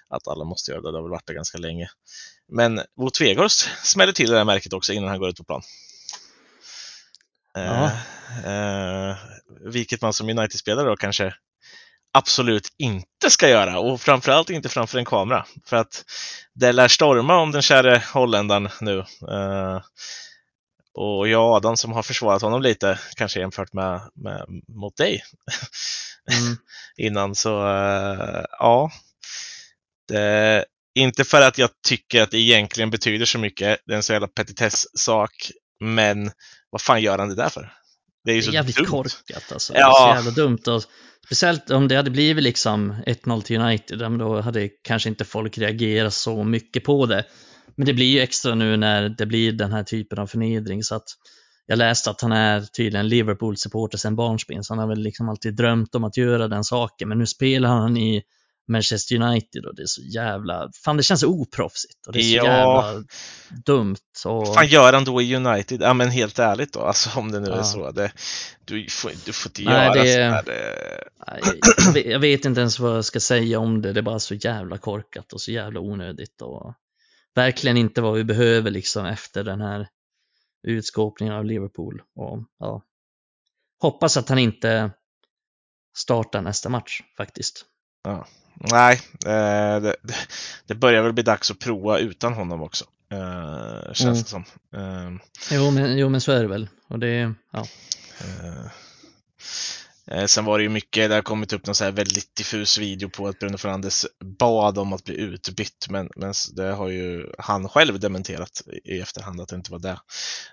Att alla måste göra det, det har väl varit det ganska länge. Men Wout Weghorst smäller till det där märket också innan han går ut på plan. Ja. Eh, eh, vilket man som United-spelare då kanske absolut inte ska göra och framförallt inte framför en kamera. För att det lär storma om den käre holländaren nu. Eh, och jag och Adam som har försvarat honom lite, kanske jämfört med, med mot dig Mm. innan, så eh, ja. Det, inte för att jag tycker att det egentligen betyder så mycket, det är en så jävla petitess-sak, men vad fan gör han det där för? Det är ju Det så är jävligt dumt. korkat alltså. Ja. Det är så jävla dumt. Och speciellt om det hade blivit liksom 1-0 till United, då hade kanske inte folk reagerat så mycket på det. Men det blir ju extra nu när det blir den här typen av förnedring så att jag läste att han är tydligen Liverpool-supporter sedan barnsben, så han har väl liksom alltid drömt om att göra den saken. Men nu spelar han i Manchester United och det är så jävla, fan det känns oproffsigt och det är så Ja. jävla dumt. Och... Vad fan gör han då i United? Ja men helt ärligt då, alltså om det nu är Ja. så. Det, du, får, du får inte Nej, göra det- så här. Det, Nej, Jag vet, jag vet inte ens vad jag ska säga om det, det är bara så jävla korkat och så jävla onödigt och verkligen inte vad vi behöver liksom efter den här utskåpningen av Liverpool. Och, ja. Hoppas att han inte startar nästa match faktiskt. Nej, eh, det, det, börjar väl bli dags att prova utan honom också. Eh, känns Mm. det som. Eh, Jo men, jo men så är det väl. Och det, ja. Eh, eh, Sen var det ju mycket, det har kommit upp någon så här väldigt diffus video på att Bruno Fernandes bad om att bli utbytt, men, men det har ju han själv dementerat i efterhand att det inte var det.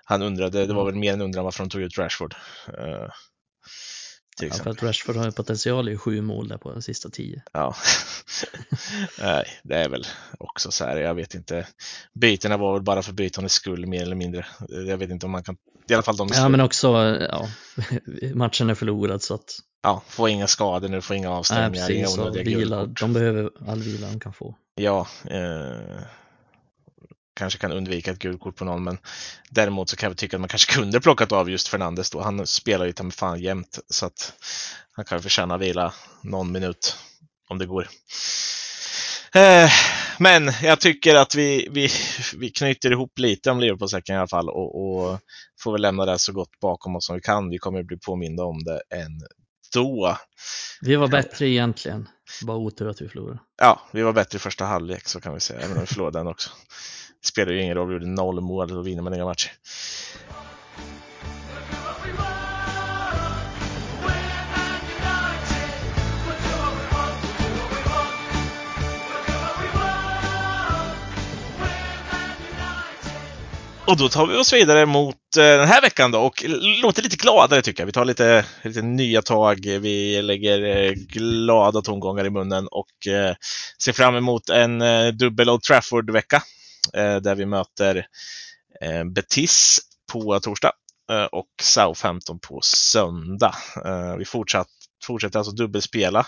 Han undrade, det var väl mer en undran varför de tog ut Rashford. Till ja, för att Rashford har ju potential i sju mål där på de sista tio. Ja. Nej, det är väl också så här, jag vet inte. Bytena var väl bara för bytandets skull mer eller mindre. Jag vet inte om man kan, i alla fall de Ja men också, ja, matchen är förlorad så att, ja, få inga skador nu, få inga nej avstängningar, inga precis, och vila, de behöver all vila de kan få. Ja, eh, kanske kan undvika ett gult kort på någon, men däremot så kan jag tycka att man kanske kunde plockat av just Fernandes då. Han spelar ju ta fan jämt, så att han kan förtjäna vila någon minut om det går. Eh, men jag tycker att vi, vi, vi knyter ihop lite om Liverpool-säcken i alla fall och, och får väl lämna det så gott bakom oss som vi kan. Vi kommer bli påminda om det ändå. Vi var bättre egentligen, bara otur att vi förlorade. Ja, vi var bättre i första halvlek så kan vi säga, även om vi förlorade den också. Spelar ju ingen roll, vi gjorde noll mål, då vinner man inga matcher. Och då tar vi oss vidare mot eh, den här veckan då och låter lite gladare tycker jag. Vi tar lite, lite nya tag, vi lägger eh, glada tongångar i munnen och eh, ser fram emot en dubbel Old Trafford-vecka Eh, där vi möter eh, Betis på torsdag eh, och Southampton på söndag. Eh, vi fortsatt, fortsätter alltså dubbelspela.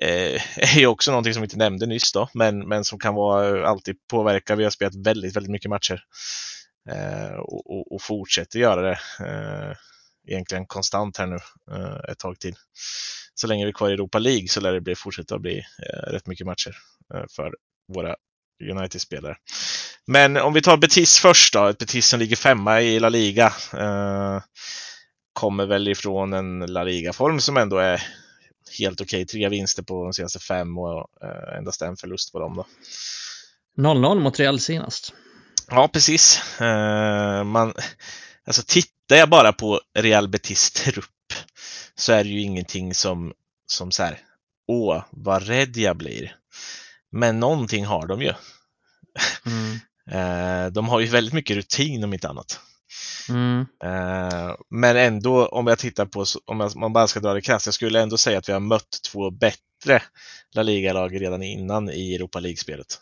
Eh, är ju också någonting som vi inte nämnde nyss då, men, men som kan vara eh, alltid påverka. Vi har spelat väldigt, väldigt mycket matcher eh, och, och, och fortsätter göra det eh, egentligen konstant här nu eh, ett tag till. Så länge vi är kvar i Europa League så lär det bli, fortsätta att bli eh, rätt mycket matcher eh, för våra United-spelare. Men om vi tar Betis först då, ett Betis som ligger femma i La Liga. Eh, kommer väl ifrån en La Liga-form som ändå är helt okej. Tre vinster på de senaste fem och eh, endast en förlust på dem då. 0-0 mot Real senast. Ja, precis. Eh, man, alltså tittar jag bara på Real Betis trupp så är det ju ingenting som, som så här, åh, vad rädd jag blir. Men någonting har de ju. Mm. Eh, de har ju väldigt mycket rutin om inte annat. Mm. Eh, men ändå, om jag tittar på, om man bara ska dra det krasst, jag skulle ändå säga att vi har mött två bättre La Liga-lag redan innan i Europa League-spelet.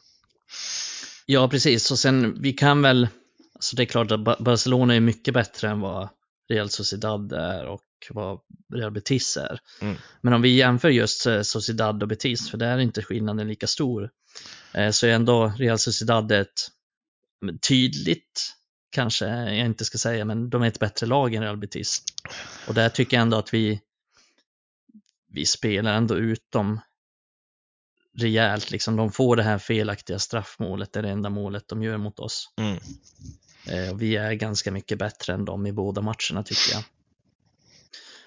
Ja, precis. Och sen vi kan väl, alltså det är klart att Ba- Barcelona är mycket bättre än vad Real Sociedad är och vad Real Betis är. Mm. Men om vi jämför just eh, Sociedad och Betis, för där är inte skillnaden lika stor, eh, så är ändå Real Sociedad ett tydligt kanske jag inte ska säga, men de är ett bättre lag än Real Betis. Och där tycker jag ändå att vi, vi spelar ändå ut dem rejält. Liksom. De får det här felaktiga straffmålet, det är det enda målet de gör mot oss. Mm. Eh, och vi är ganska mycket bättre än dem i båda matcherna tycker jag.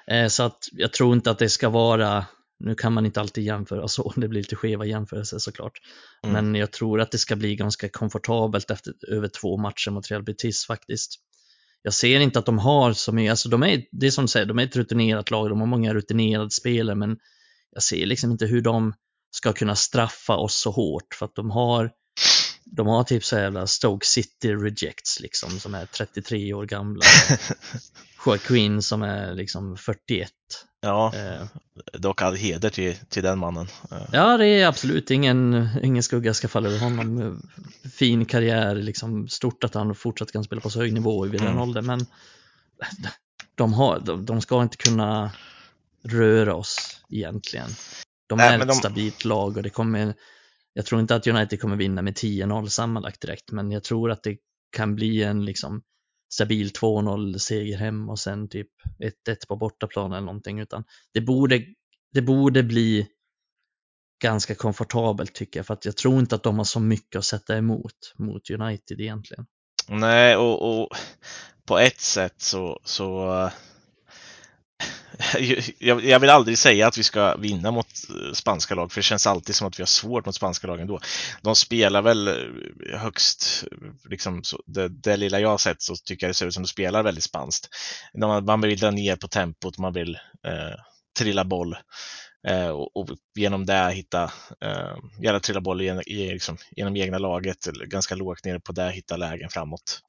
Eh, så att jag tror inte att det ska vara, nu kan man inte alltid jämföra så, det blir lite skeva jämförelser såklart. Mm. Men jag tror att det ska bli ganska komfortabelt efter över två matcher mot Real Betis faktiskt. Jag ser inte att de har så mycket, alltså de är, det är som du säger, de är ett rutinerat lag, de har många rutinerade spelare, men jag ser liksom inte hur de ska kunna straffa oss så hårt för att de har de har typ så jävla Stoke City Rejects liksom som är 33 år gamla. Joaquin som är liksom 41. Ja, Eh, dock all heder till, till den mannen. Eh, Ja, det är absolut ingen, ingen skugga ska falla över honom. Fin karriär, liksom stort att han fortsatt kan spela på så hög nivå vid den Mm. åldern, men de, har, de, de ska inte kunna röra oss egentligen. De Nej, är ett de- stabilt lag och det kommer, jag tror inte att United kommer vinna med 10-0 sammanlagt direkt, men jag tror att det kan bli en liksom stabil 2-0 seger hem och sen typ 1-1 på bortaplan eller någonting, utan det borde, det borde bli ganska komfortabelt tycker jag, för att jag tror inte att de har så mycket att sätta emot mot United egentligen. Nej, och, och på ett sätt så, så jag, jag vill aldrig säga att vi ska vinna mot eh, spanska lag, för det känns alltid som att vi har svårt mot spanska lag ändå. De spelar väl eh, högst, eh, liksom, så, det, det lilla jag har sett så tycker jag det ser ut som de spelar väldigt spanskt. Man, man vill dra ner på tempot, man vill eh, trilla boll eh, och, och genom det hitta, eh, gärna trilla boll i, i, liksom, genom egna laget, eller ganska lågt ner på det, hitta lägen framåt.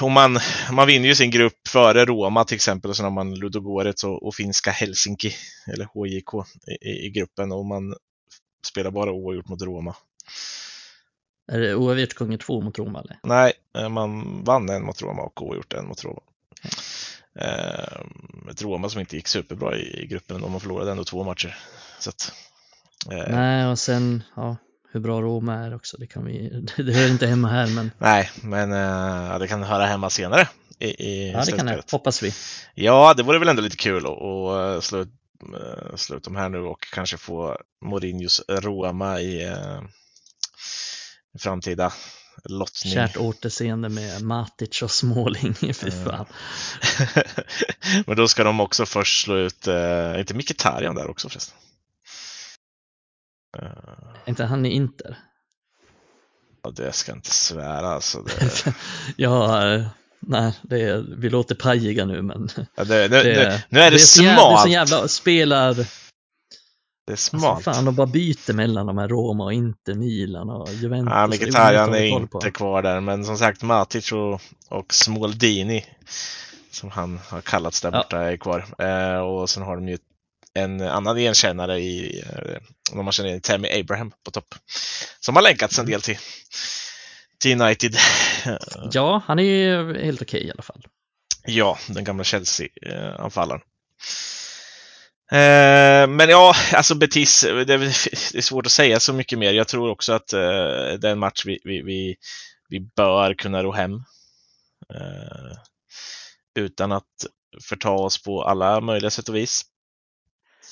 Och man, man vinner ju sin grupp före Roma till exempel och sen har man Ludogorets och, och finska Helsinki, eller HJK, i, i, gruppen och man spelar bara oavgjort mot Roma. Är det oavgjort gånger två mot Roma eller? Nej, eh, man vann en mot Roma och oavgjort en mot Roma. Eh, ett Roma som inte gick superbra i, i gruppen och man förlorade ändå två matcher. Att, eh, Nej, och sen, ja, hur bra Roma är också, det kan vi, det hör inte hemma här, men nej, men eh, det kan höra hemma senare i, i ja, det kan det, hoppas vi. Ja, det vore väl ändå lite kul att, slå, eh, slå ut dem här nu och kanske få Mourinhos Roma i eh, framtida lottning. Kärt återseende med Matic och Småling, fy fan. Men då ska de också först slå ut, eh, inte Mkhitaryan där också förresten? Eh, Är inte han i Inter? ja, det ska jag inte svära alltså. Det, ja, eh, nej, det är, vi låter pajiga nu, men ja, det, nu, det, nu, är det, jävla, smalt. det är så jävla spelar, Det är alltså, smalt. fan, de bara byter mellan de här Roma och Inter, Milan och Juventus. Ja, Det Mkhitaryan är inte kvar där, men som sagt Matic och, och Smoldini som han har kallats där Ja. borta är kvar. Eh, och sen har de ju en annan igenkännare i, eh, om man känner igen Tammy Abraham på topp. Som har länkats en del till, till United. Ja, han är ju helt okej i alla fall. Ja, den gamla Chelsea-anfallaren. Eh, men ja, alltså Betis, det är, det är svårt att säga så mycket mer. Jag tror också att eh, det är en match vi, vi, vi, vi bör kunna ro hem. Eh, utan att förta oss på alla möjliga sätt och vis.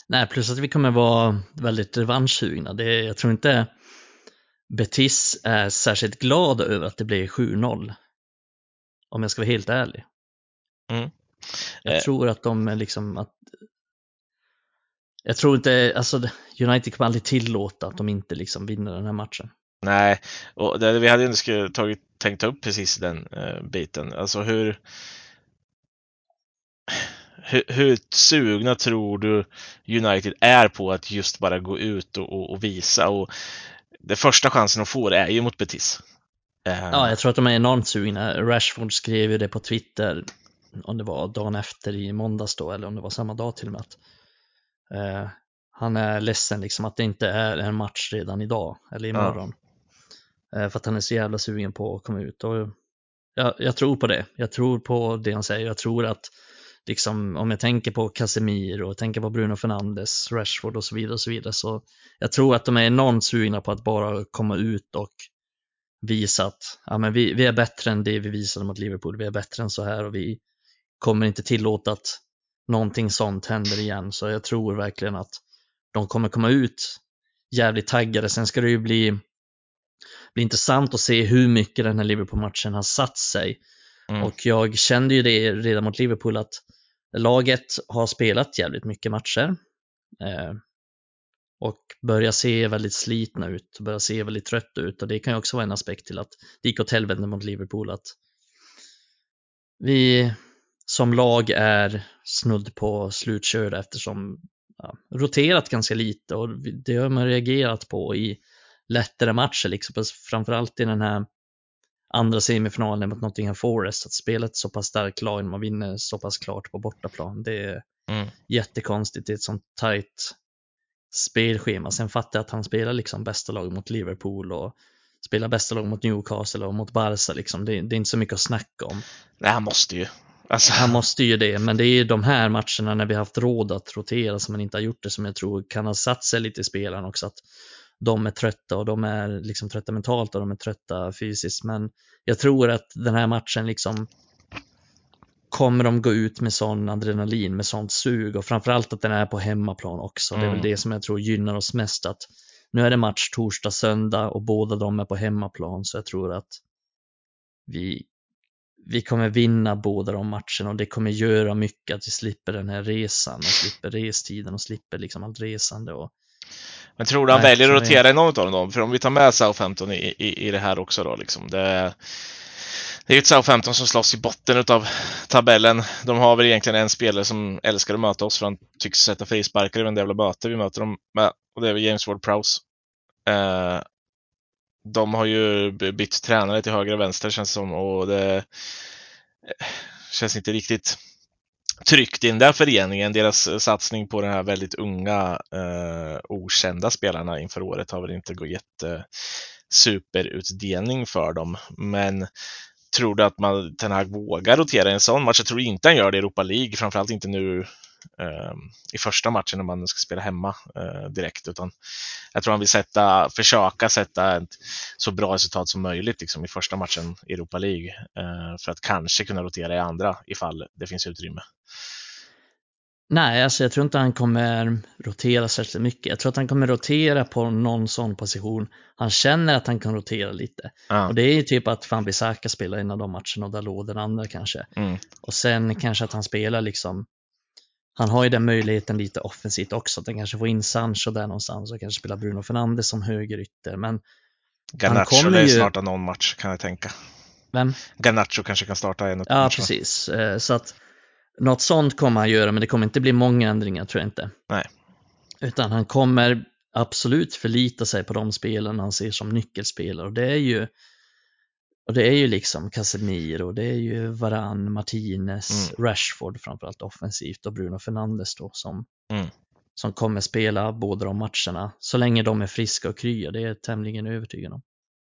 Nej, plus att vi kommer vara väldigt revanschsugna. Det, jag tror inte Betis är särskilt glada över att det blev 7-0. Om jag ska vara helt ärlig. Mm. Jag Eh. tror att de är liksom att jag tror inte, alltså United kommer aldrig tillåta att de inte liksom vinner den här matchen. Nej, och det, vi hade ju inte tagit, tänkt upp precis den eh, biten. Alltså hur, hur, hur sugna tror du United är på att just bara gå ut och, och, och visa? Och det första chansen de får är ju mot Betis. Eh, Ja, jag tror att de är enormt sugna. Rashford skrev ju det på Twitter, om det var dagen efter i måndags då, eller om det var samma dag till och med. Att, eh, han är ledsen liksom att det inte är en match redan idag, eller imorgon. Eh, för att han är så jävla sugen på att komma ut. Och jag, jag tror på det. Jag tror på det han säger. Jag tror att liksom, om jag tänker på Casemiro och tänker på Bruno Fernandes, Rashford och så vidare, och så vidare så jag tror att de är enormt sugna på att bara komma ut och visa att ja, men vi, vi är bättre än det vi visade mot Liverpool, vi är bättre än så här och vi kommer inte tillåta att någonting sånt händer igen. Så jag tror verkligen att de kommer komma ut jävligt taggade. Sen ska det ju bli, bli intressant att se hur mycket den här Liverpool-matchen har satt sig. Mm. Och jag kände ju det redan mot Liverpool att laget har spelat jävligt mycket matcher. Eh, och börjar se väldigt slitna ut, börjar se väldigt trötta ut och det kan ju också vara en aspekt till att det gick åt helvete mot Liverpool att vi som lag är snudd på slutkörda eftersom ja, roterat ganska lite och det har man reagerat på i lättare matcher, liksom, framförallt i den här andra semifinalen mot Nottingham Forest, att spela ett så pass starkt lag när man vinner så pass klart på bortaplan. Det är mm. jättekonstigt i ett sånt tajt spelschema. Sen fattar jag att han spelar liksom bästa lag mot Liverpool och spelar bästa lag mot Newcastle och mot Barca. Liksom. Det, det är inte så mycket att snacka om. Nej, han måste ju. Alltså... Han måste ju det, men det är de här matcherna när vi haft råd att rotera som man inte har gjort det som jag tror kan ha satt sig lite i spelarna också. Att de är trötta och de är liksom trötta mentalt och de är trötta fysiskt. Men jag tror att den här matchen liksom kommer de gå ut med sån adrenalin, med sånt sug och framförallt att den är på hemmaplan också. Mm. Det är väl mm. det som jag tror gynnar oss mest att nu är det match torsdag, söndag och båda de är på hemmaplan så jag tror att vi, vi kommer vinna båda de matcherna och det kommer göra mycket att vi slipper den här resan och slipper restiden och slipper liksom allt resande. Och, men tror du han väljer att rotera i någon av dem? För om vi tar med Southampton i, i, i det här också då liksom. Det, det är ju ett Southampton som slåss i botten av tabellen. De har väl egentligen en spelare som älskar att möta oss för han tycks sätta frisparkar i varenda jävla möte vi möter dem med. Och det är väl James Ward-Prowse. Eh, de har ju bytt tränare till höger och vänster känns det som och det eh, känns inte riktigt tryckt i den där föreningen. Deras eh, satsning på de här väldigt unga eh, okända spelarna inför året har väl inte gett eh, superutdelning för dem. Men tror du att man, Ten Hag vågar rotera i en sån match? Jag tror inte han gör det i Europa League, framförallt inte nu i första matchen när man ska spela hemma eh, direkt, utan jag tror han vill sätta, försöka sätta ett så bra resultat som möjligt liksom, i första matchen i Europa League eh, för att kanske kunna rotera i andra ifall det finns utrymme. Nej, alltså jag tror inte han kommer rotera särskilt mycket. Jag tror att han kommer rotera på någon sån position. Han känner att han kan rotera lite. Ja. Och det är ju typ att Van Bissaka spelar en av de matcherna och Dalot den andra kanske. Mm. Och sen kanske att han spelar liksom han har ju den möjligheten lite offensivt också, att han kanske får in Sancho där någonstans och kanske spelar Bruno Fernandes som högerytter. Men Garnacho lär ju snart någon match kan jag tänka. Vem? Garnacho kanske kan starta en Ja, match, precis. Eh, så att något sånt kommer han göra, men det kommer inte bli många ändringar tror jag inte. Nej. Utan han kommer absolut förlita sig på de spelen han ser som nyckelspelare och det är ju och det är ju liksom Casemiro, det är ju Varan, Martinez, mm. Rashford framförallt offensivt och Bruno Fernandes då som, mm. som kommer spela båda de matcherna så länge de är friska och krya, det är jag tämligen övertygad om.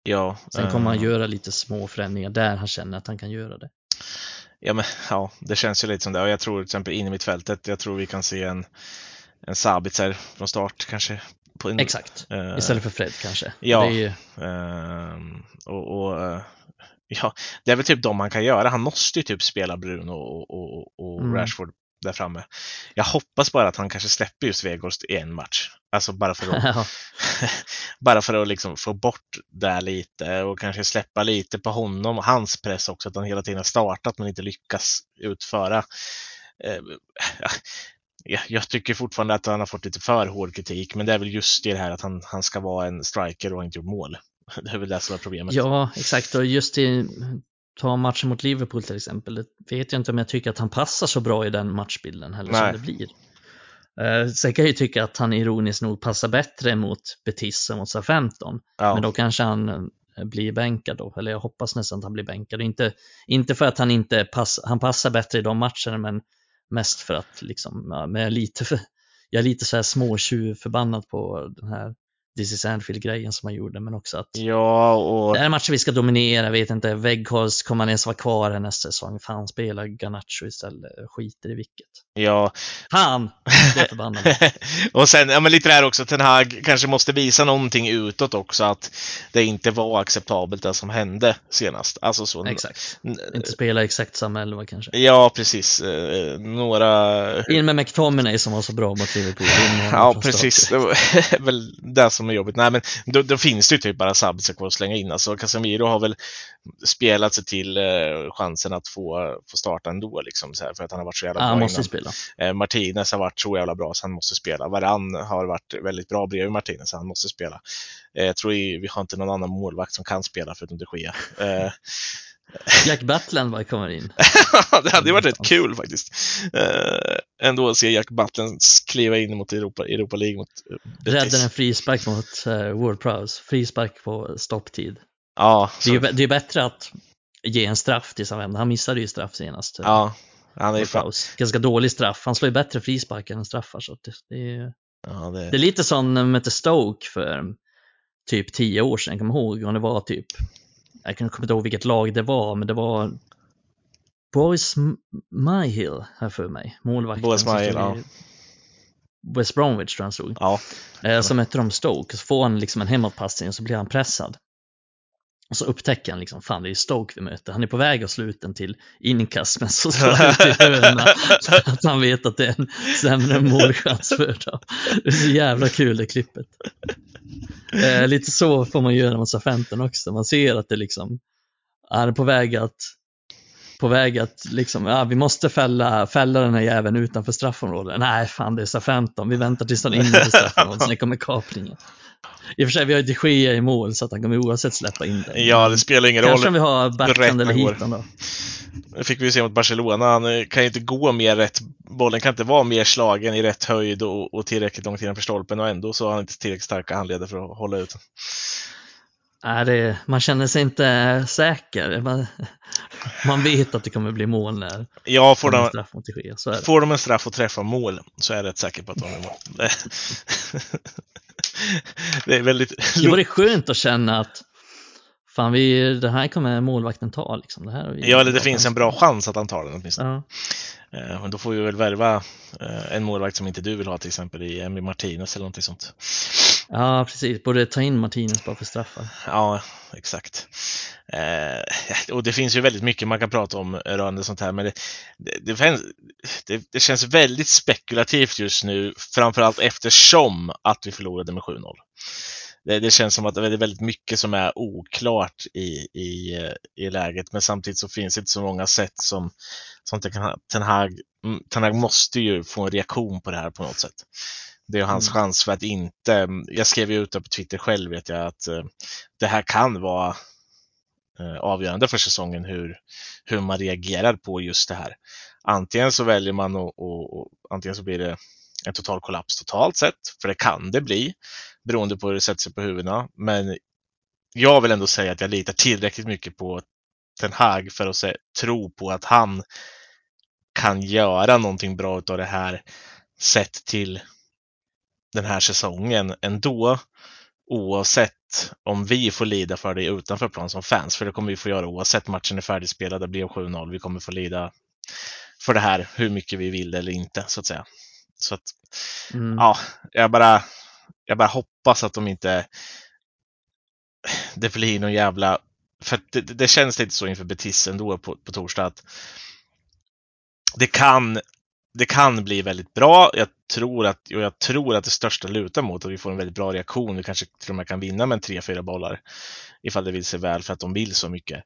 Ja, Sen kommer han eh, göra lite små förändringar där han känner att han kan göra det. Ja, men ja, det känns ju lite som det. Och jag tror till exempel in i mittfältet, jag tror vi kan se en, en Sabitzer från start kanske. En, Exakt, uh, istället för Fred kanske. Ja, ju... uh, och, och uh, ja, det är väl typ de man kan göra. Han måste ju typ spela Bruno och, och, och mm. Rashford där framme. Jag hoppas bara att han kanske släpper just Weghorst i en match. Alltså bara för att, bara för att liksom få bort det lite och kanske släppa lite på honom och hans press också, att han hela tiden har startat men inte lyckas utföra. Eh, jag tycker fortfarande att han har fått lite för hård kritik, men det är väl just det här att han, han ska vara en striker och inte gjort mål. Det är väl det som är problemet. Ja, exakt. Och just i ta matchen mot Liverpool till exempel, det vet jag inte om jag tycker att han passar så bra i den matchbilden heller Nej. som det blir. Eh, sen kan jag ju tycka att han ironiskt nog passar bättre mot Betis än mot Southampton. Ja. Men då kanske han eh, blir bänkad då, eller jag hoppas nästan att han blir bänkad. Inte, inte för att han inte pass, han passar bättre i de matcherna, men mest för att liksom, ja, men jag är lite, för, jag är lite så här småtjuv förbannad på den här This is Anfield-grejen som han gjorde, men också att Ja, och det här är matcher vi ska dominera, vet inte, Weghorst, kommer han ens vara kvar här nästa säsong? Fan, spelar Garnacho istället, skiter i vilket. ja. Han! Och sen, ja men lite det här också, Ten Hag kanske måste visa någonting utåt också att det inte var acceptabelt det som hände senast. Alltså så. Exakt. Inte spela exakt samma elva kanske. Ja, precis. Eh, några... In med McTominay som var så bra mot Liverpool. Ja, precis. Det var väl det som är jobbigt. Nej, men då, då finns det ju typ bara Sabitzer kvar att slänga in. Alltså, Casemiro har väl spelat sig till eh, chansen att få, få starta ändå, liksom, så här, för att han har varit så jävla Ja, bra han måste innan. spela. Eh, Martinez har varit så jävla bra så han måste spela. Varann har varit väldigt bra bredvid Martinez så han måste spela. Eh, jag tror vi har inte någon annan målvakt som kan spela förutom de Gea. Eh, Jack Butland kommer in. det hade ju varit rätt Någonstans. kul faktiskt. Eh, ändå att se Jack Butland kliva in mot Europa, Europa League mot eh. Räddade en frispark mot uh, World Prowse. Frispark på stopptid. Ja, Det är ju det är bättre att ge en straff till Sam Han missade ju straff senast. eh, ja, han är fan... Ganska dålig straff. Han slår ju bättre frisparkar än straffar. Så det, det, är, Ja, det, det är lite som mötte Stoke för typ tio år sedan. Kommer ihåg? Och det var typ, jag kommer inte ihåg vilket lag det var, men det var M- Myhill här för mig. Målvakten. Boris som Myhill, i West Bromwich tror jag han stod. ja, Eh, så mötte de Stoke, så får han liksom en hemåtpassning och så blir han pressad. Och så upptäcker han liksom, fan det är ju Stoke vi möter. Han är på väg att slå ut den till inkast men så slår han ut i hörna. Att han vet att det är en sämre målchans för dem. Det är så jävla kul det klippet. Eh, lite så får man göra mot Sa-15 också. Man ser att det liksom, han är på väg att på väg att liksom, ja, vi måste fälla, fälla den här jäveln utanför straffområdet. Nej, fan det är SA-15, vi väntar tills han är inne på straffområdet, sen kommer kapningen. I och för sig, vi har ju de Gea i mål så att han kommer oavsett släppa in den. ja, det spelar ingen Kanske om roll. vi har backhand eller hitan då. Det fick vi ju se mot Barcelona. Han eh, kan ju inte gå mer rätt. Bollen kan inte vara mer slagen i rätt höjd och, och tillräckligt långt innanför stolpen och ändå så har han inte tillräckligt starka handleder för att hålla ut. Nej, det, man känner sig inte säker. Man, man vet att det kommer bli mål när Ja, får det de, straff mot Gea, så är det. får de en straff och träffar mål så är jag rätt säker på att de är mål. Det är väldigt... Det vore skönt att känna att fan, vi, det här kommer målvakten ta. Liksom. Det här Ja, eller det finns en bra chans att han tar den åtminstone. Ja. Eh, Men då får vi väl värva eh, en målvakt som inte du vill ha till exempel i Emmy Martinez eller någonting sånt ja, precis. Borde ta in Martinez bara för straffar. Ja, exakt. Eh, och det finns ju väldigt mycket man kan prata om rörande sånt här, men det, det, det, det, känns väldigt spekulativt just nu, framförallt eftersom att vi förlorade med 7-0. Det, det känns som att det är väldigt mycket som är oklart i, i, i läget, men samtidigt så finns det inte så många sätt som, som Ten Hag- Ten Hag måste ju få en reaktion på det här på något sätt. Det är hans Mm. chans för att inte, jag skrev ju ut det på Twitter själv vet jag, att eh, det här kan vara eh, avgörande för säsongen hur, hur man reagerar på just det här. Antingen så väljer man och, och, och antingen så blir det en total kollaps totalt sett, för det kan det bli beroende på hur det sätter sig på huvudena. Men jag vill ändå säga att jag litar tillräckligt mycket på Ten Hag för att se, tro på att han kan göra någonting bra av det här sett till den här säsongen ändå. Oavsett om vi får lida för det utanför plan som fans, för det kommer vi få göra oavsett matchen är färdigspelad, det blev 7-0, vi kommer få lida för det här hur mycket vi vill eller inte så att säga. Så att, Mm. ja, jag bara, jag bara hoppas att de inte det blir någon jävla för det, det känns lite så inför Betis ändå på, på torsdag att det kan det kan bli väldigt bra. Jag tror att, och jag tror att det största lutar mot att vi får en väldigt bra reaktion. Vi kanske till och med kan vinna med en 3-4 bollar ifall det vill sig väl för att de vill så mycket.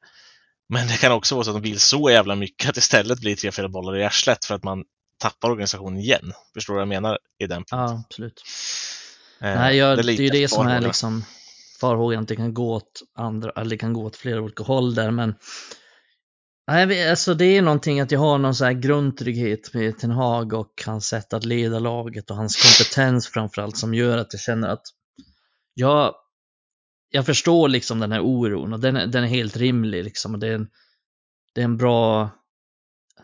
Men det kan också vara så att de vill så jävla mycket att istället blir 3-4 bollar i arslet för att man tappar organisationen igen. Förstår du vad jag menar i den? Ja, absolut. Eh, Nej, jag, det är ju det som är liksom farhågan att det kan gå åt andra, eller det kan gå åt flera olika håll där, men Alltså det är någonting att jag har någon så här grundtrygghet med Ten Hag och hans sätt att leda laget och hans kompetens framförallt som gör att jag känner att jag, jag förstår liksom den här oron och den, är- den är helt rimlig liksom. Och det, är en, det är en bra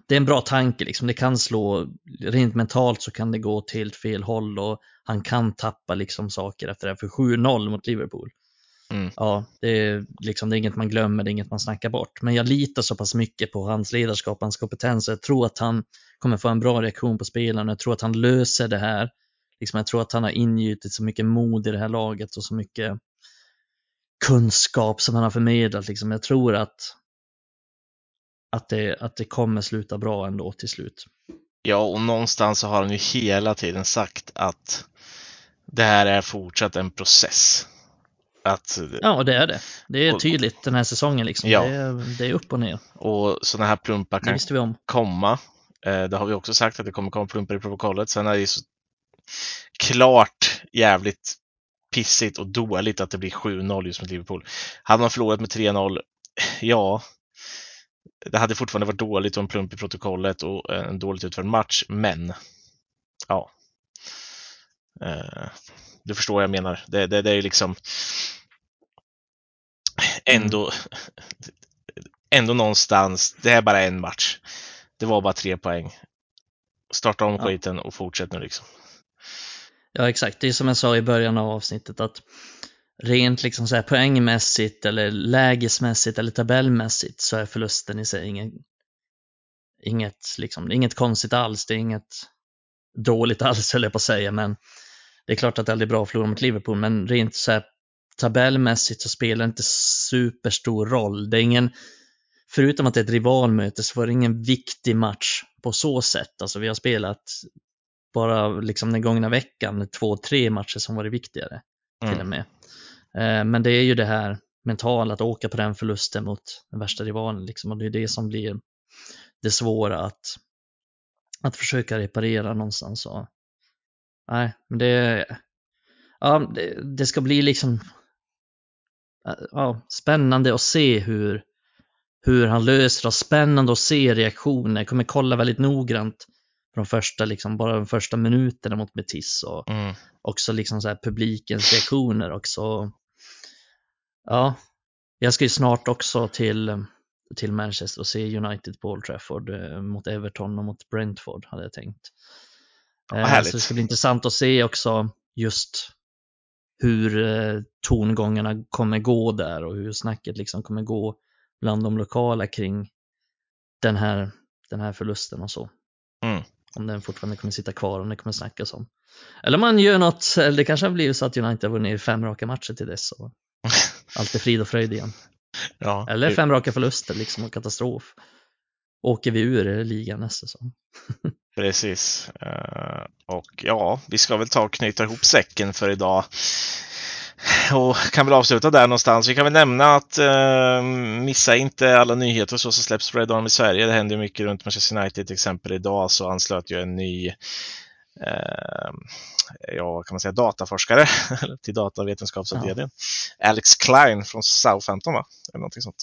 det är en bra tanke liksom. Det kan slå, rent mentalt så kan det gå till helt fel håll och han kan tappa liksom saker efter det. här För 7-0 mot Liverpool. Mm. Ja, det är, liksom, det är inget man glömmer, det är inget man snackar bort. Men jag litar så pass mycket på hans ledarskap, hans kompetens. Jag tror att han kommer få en bra reaktion på spelarna. Jag tror att han löser det här. Liksom, jag tror att han har ingjutit så mycket mod i det här laget och så mycket kunskap som han har förmedlat. Liksom. Jag tror att, att, det, att det kommer sluta bra ändå till slut. Ja, och någonstans så har han ju hela tiden sagt att det här är fortsatt en process. Att, ja, det är det. Det är tydligt den här säsongen. Liksom. Ja. Det, är, det är upp och ner. Och sådana här plumpar kan vi om. komma. Eh, Det har vi också sagt att det kommer komma plumpar i protokollet. Sen är det ju så klart jävligt pissigt och dåligt att det blir 7-0 just mot Liverpool. Hade man förlorat med 3-0, ja, det hade fortfarande varit dåligt och en plump i protokollet och en dåligt utförd match, men ja. Eh, Du förstår vad jag menar. Det, det, det är ju liksom ändå, ändå någonstans, det är bara en match. Det var bara tre poäng. Starta om Ja. skiten och fortsätt nu liksom. Ja, exakt. Det är som jag sa i början av avsnittet att rent liksom så här poängmässigt eller lägesmässigt eller tabellmässigt så är förlusten i sig ingen, inget, liksom, inget konstigt alls. Det är inget dåligt alls höll jag på att säga, men det är klart att det aldrig är bra att förlora mot Liverpool, men rent så här tabellmässigt så spelar det inte superstor roll. Det är ingen, förutom att det är ett rivalmöte så var det ingen viktig match på så sätt. Alltså vi har spelat bara liksom den gångna veckan två, tre matcher som varit viktigare till och Mm. med. Eh, Men det är ju det här mentala, att åka på den förlusten mot den värsta rivalen liksom, och det är det som blir det svåra att, att försöka reparera någonstans. Och, nej, men det, ja, det, det ska bli liksom ja, spännande att se hur, hur han löser det, spännande att se reaktioner. Jag kommer kolla väldigt noggrant de första, liksom, bara de första minuterna mot Betis och Mm. också liksom så här publikens reaktioner också. Ja, jag ska ju snart också till, till Manchester och se United på Old Trafford eh, mot Everton och mot Brentford hade jag tänkt. vad Eh, härligt. Så det ska bli intressant att se också just hur eh, tongångarna kommer gå där och hur snacket liksom kommer gå bland de lokala kring den här, den här förlusten och så. Mm. Om den fortfarande kommer sitta kvar, om det kommer snackas om. Eller man gör något, eller det kanske har blivit så att United har vunnit fem raka matcher till dess och allt är frid och fröjd igen. Ja, Eller fem raka förluster liksom och katastrof. Åker vi ur ligan nästa säsong. Precis. Eh, Och ja, vi ska väl ta och knyta ihop säcken för idag. Och kan väl avsluta där någonstans. Vi kan väl nämna att eh, missa inte alla nyheter så som släpps på Red Army Sverige. Det händer ju mycket runt Manchester United. Till exempel idag så anslöt ju en ny eh, ja, kan man säga, dataforskare till datavetenskapsavdelningen. Alex Klein från Southampton, va? Eller någonting sånt.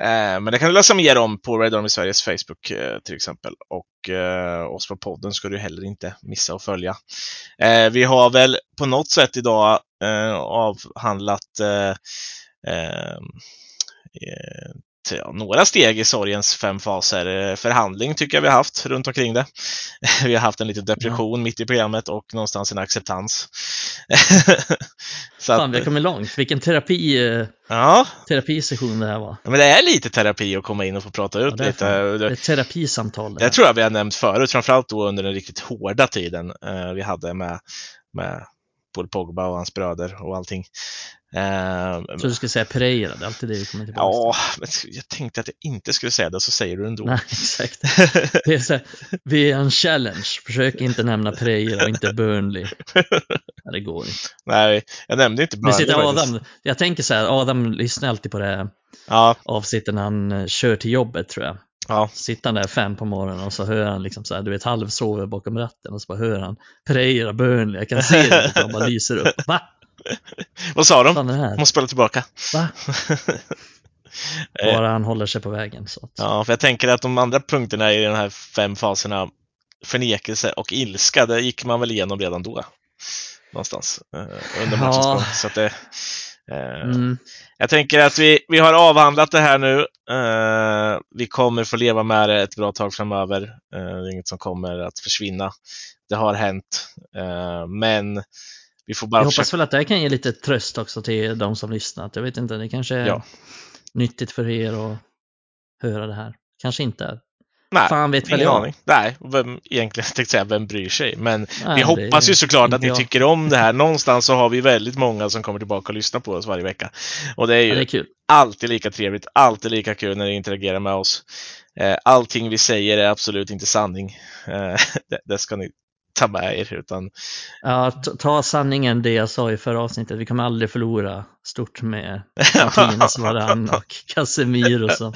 Eh, men det kan du läsa mer om på Red Army Sveriges Facebook eh, till exempel. Och eh, oss på podden ska du heller inte missa att följa. Eh, vi har väl på något sätt idag eh, avhandlat eh, eh, ja, några steg i sorgens fem faser. Eh, Förhandling tycker jag vi har haft runt omkring det. Vi har haft en liten depression mitt i programmet och någonstans en acceptans. Så Fan, att, vi har kommit långt. Vilken terapi, eh, ja, terapisession det här var. men det är lite terapi att komma in och få prata ut Ja, det är lite. Det är ett terapisamtal. Det Det tror jag vi har nämnt förut, framförallt då under den riktigt hårda tiden eh, vi hade med, med Paul Pogba och hans bröder och allting. Eh, tror du skulle säga Pereira, det är alltid det vi kommer tillbaka ja, men jag tänkte att jag inte skulle säga det, så säger du ändå. till. Nej, exakt. Det är så här, vi är en challenge. Försök inte nämna Pereira och inte Burnley. Nej, det går inte. Nej, jag nämnde inte Burnley sitter faktiskt. Adam, jag tänker så här, Adam lyssnar alltid på det här Ja, avsnittet när han eh, kör till jobbet tror jag. Ja. Sitter han där fem på morgonen och så hör han liksom så här, du vet halvsover bakom ratten och så bara hör han Pereira, Burnley, jag kan se det, och han bara lyser upp. Va? Vad sa de? Vad är det här? Måste spela tillbaka. Va? Eh, Bara han håller sig på vägen. Så att, Ja, för jag tänker att de andra punkterna i de här fem faserna, förnekelse och ilska, det gick man väl igenom redan då. Någonstans eh, under matchens Ja. gång. Så att det, Mm. Jag tänker att vi, vi har avhandlat det här nu. Eh, vi kommer få leva med det ett bra tag framöver. Eh, det är inget som kommer att försvinna. Det har hänt. Eh, men vi får bara Jag hoppas försöka... väl att det här kan ge lite tröst också till de som lyssnat. Jag vet inte, det kanske är Ja. nyttigt för er att höra det här. Kanske inte. Nej, Fan vet väl jag. aning. Nej, vem, egentligen tänkte jag säga, vem bryr sig? Men Nej, vi hoppas ju såklart att ni jag. tycker om det här. Någonstans så har vi väldigt många som kommer tillbaka och lyssnar på oss varje vecka. Och det är ju Ja, det är alltid lika trevligt, alltid lika kul när ni interagerar med oss. Eh, Allting vi säger är absolut inte sanning. Eh, Det, det ska ni ta med er. Utan, Ja, ta sanningen det jag sa i förra avsnittet. Vi kommer aldrig förlora stort med Martinez, Varann och Casemiro. Så.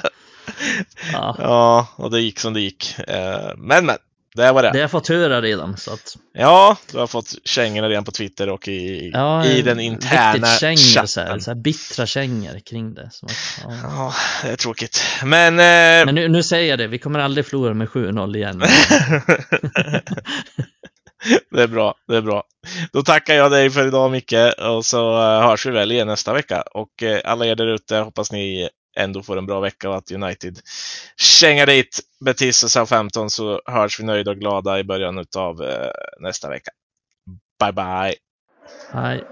Ja, ja, och det gick som det gick. Eh, Men men, det var det. det har jag fått höra redan. Så att, Ja, du har fått kängorna redan på Twitter och i, ja, i den interna kängor, så här, chatten. så här bittra kängor kring det. Att, ja. Ja, det är tråkigt. Men, eh, Men nu, nu säger jag det, vi kommer aldrig förlora med 7-0 igen. det är bra, det är bra. Då tackar jag dig för idag Micke och så eh, hörs vi väl igen nästa vecka. Och eh, alla er där ute, hoppas ni ändå får en bra vecka och att United kängar dit Betis och Southampton så hörs vi nöjda och glada i början av eh, nästa vecka. Bye bye! Nej.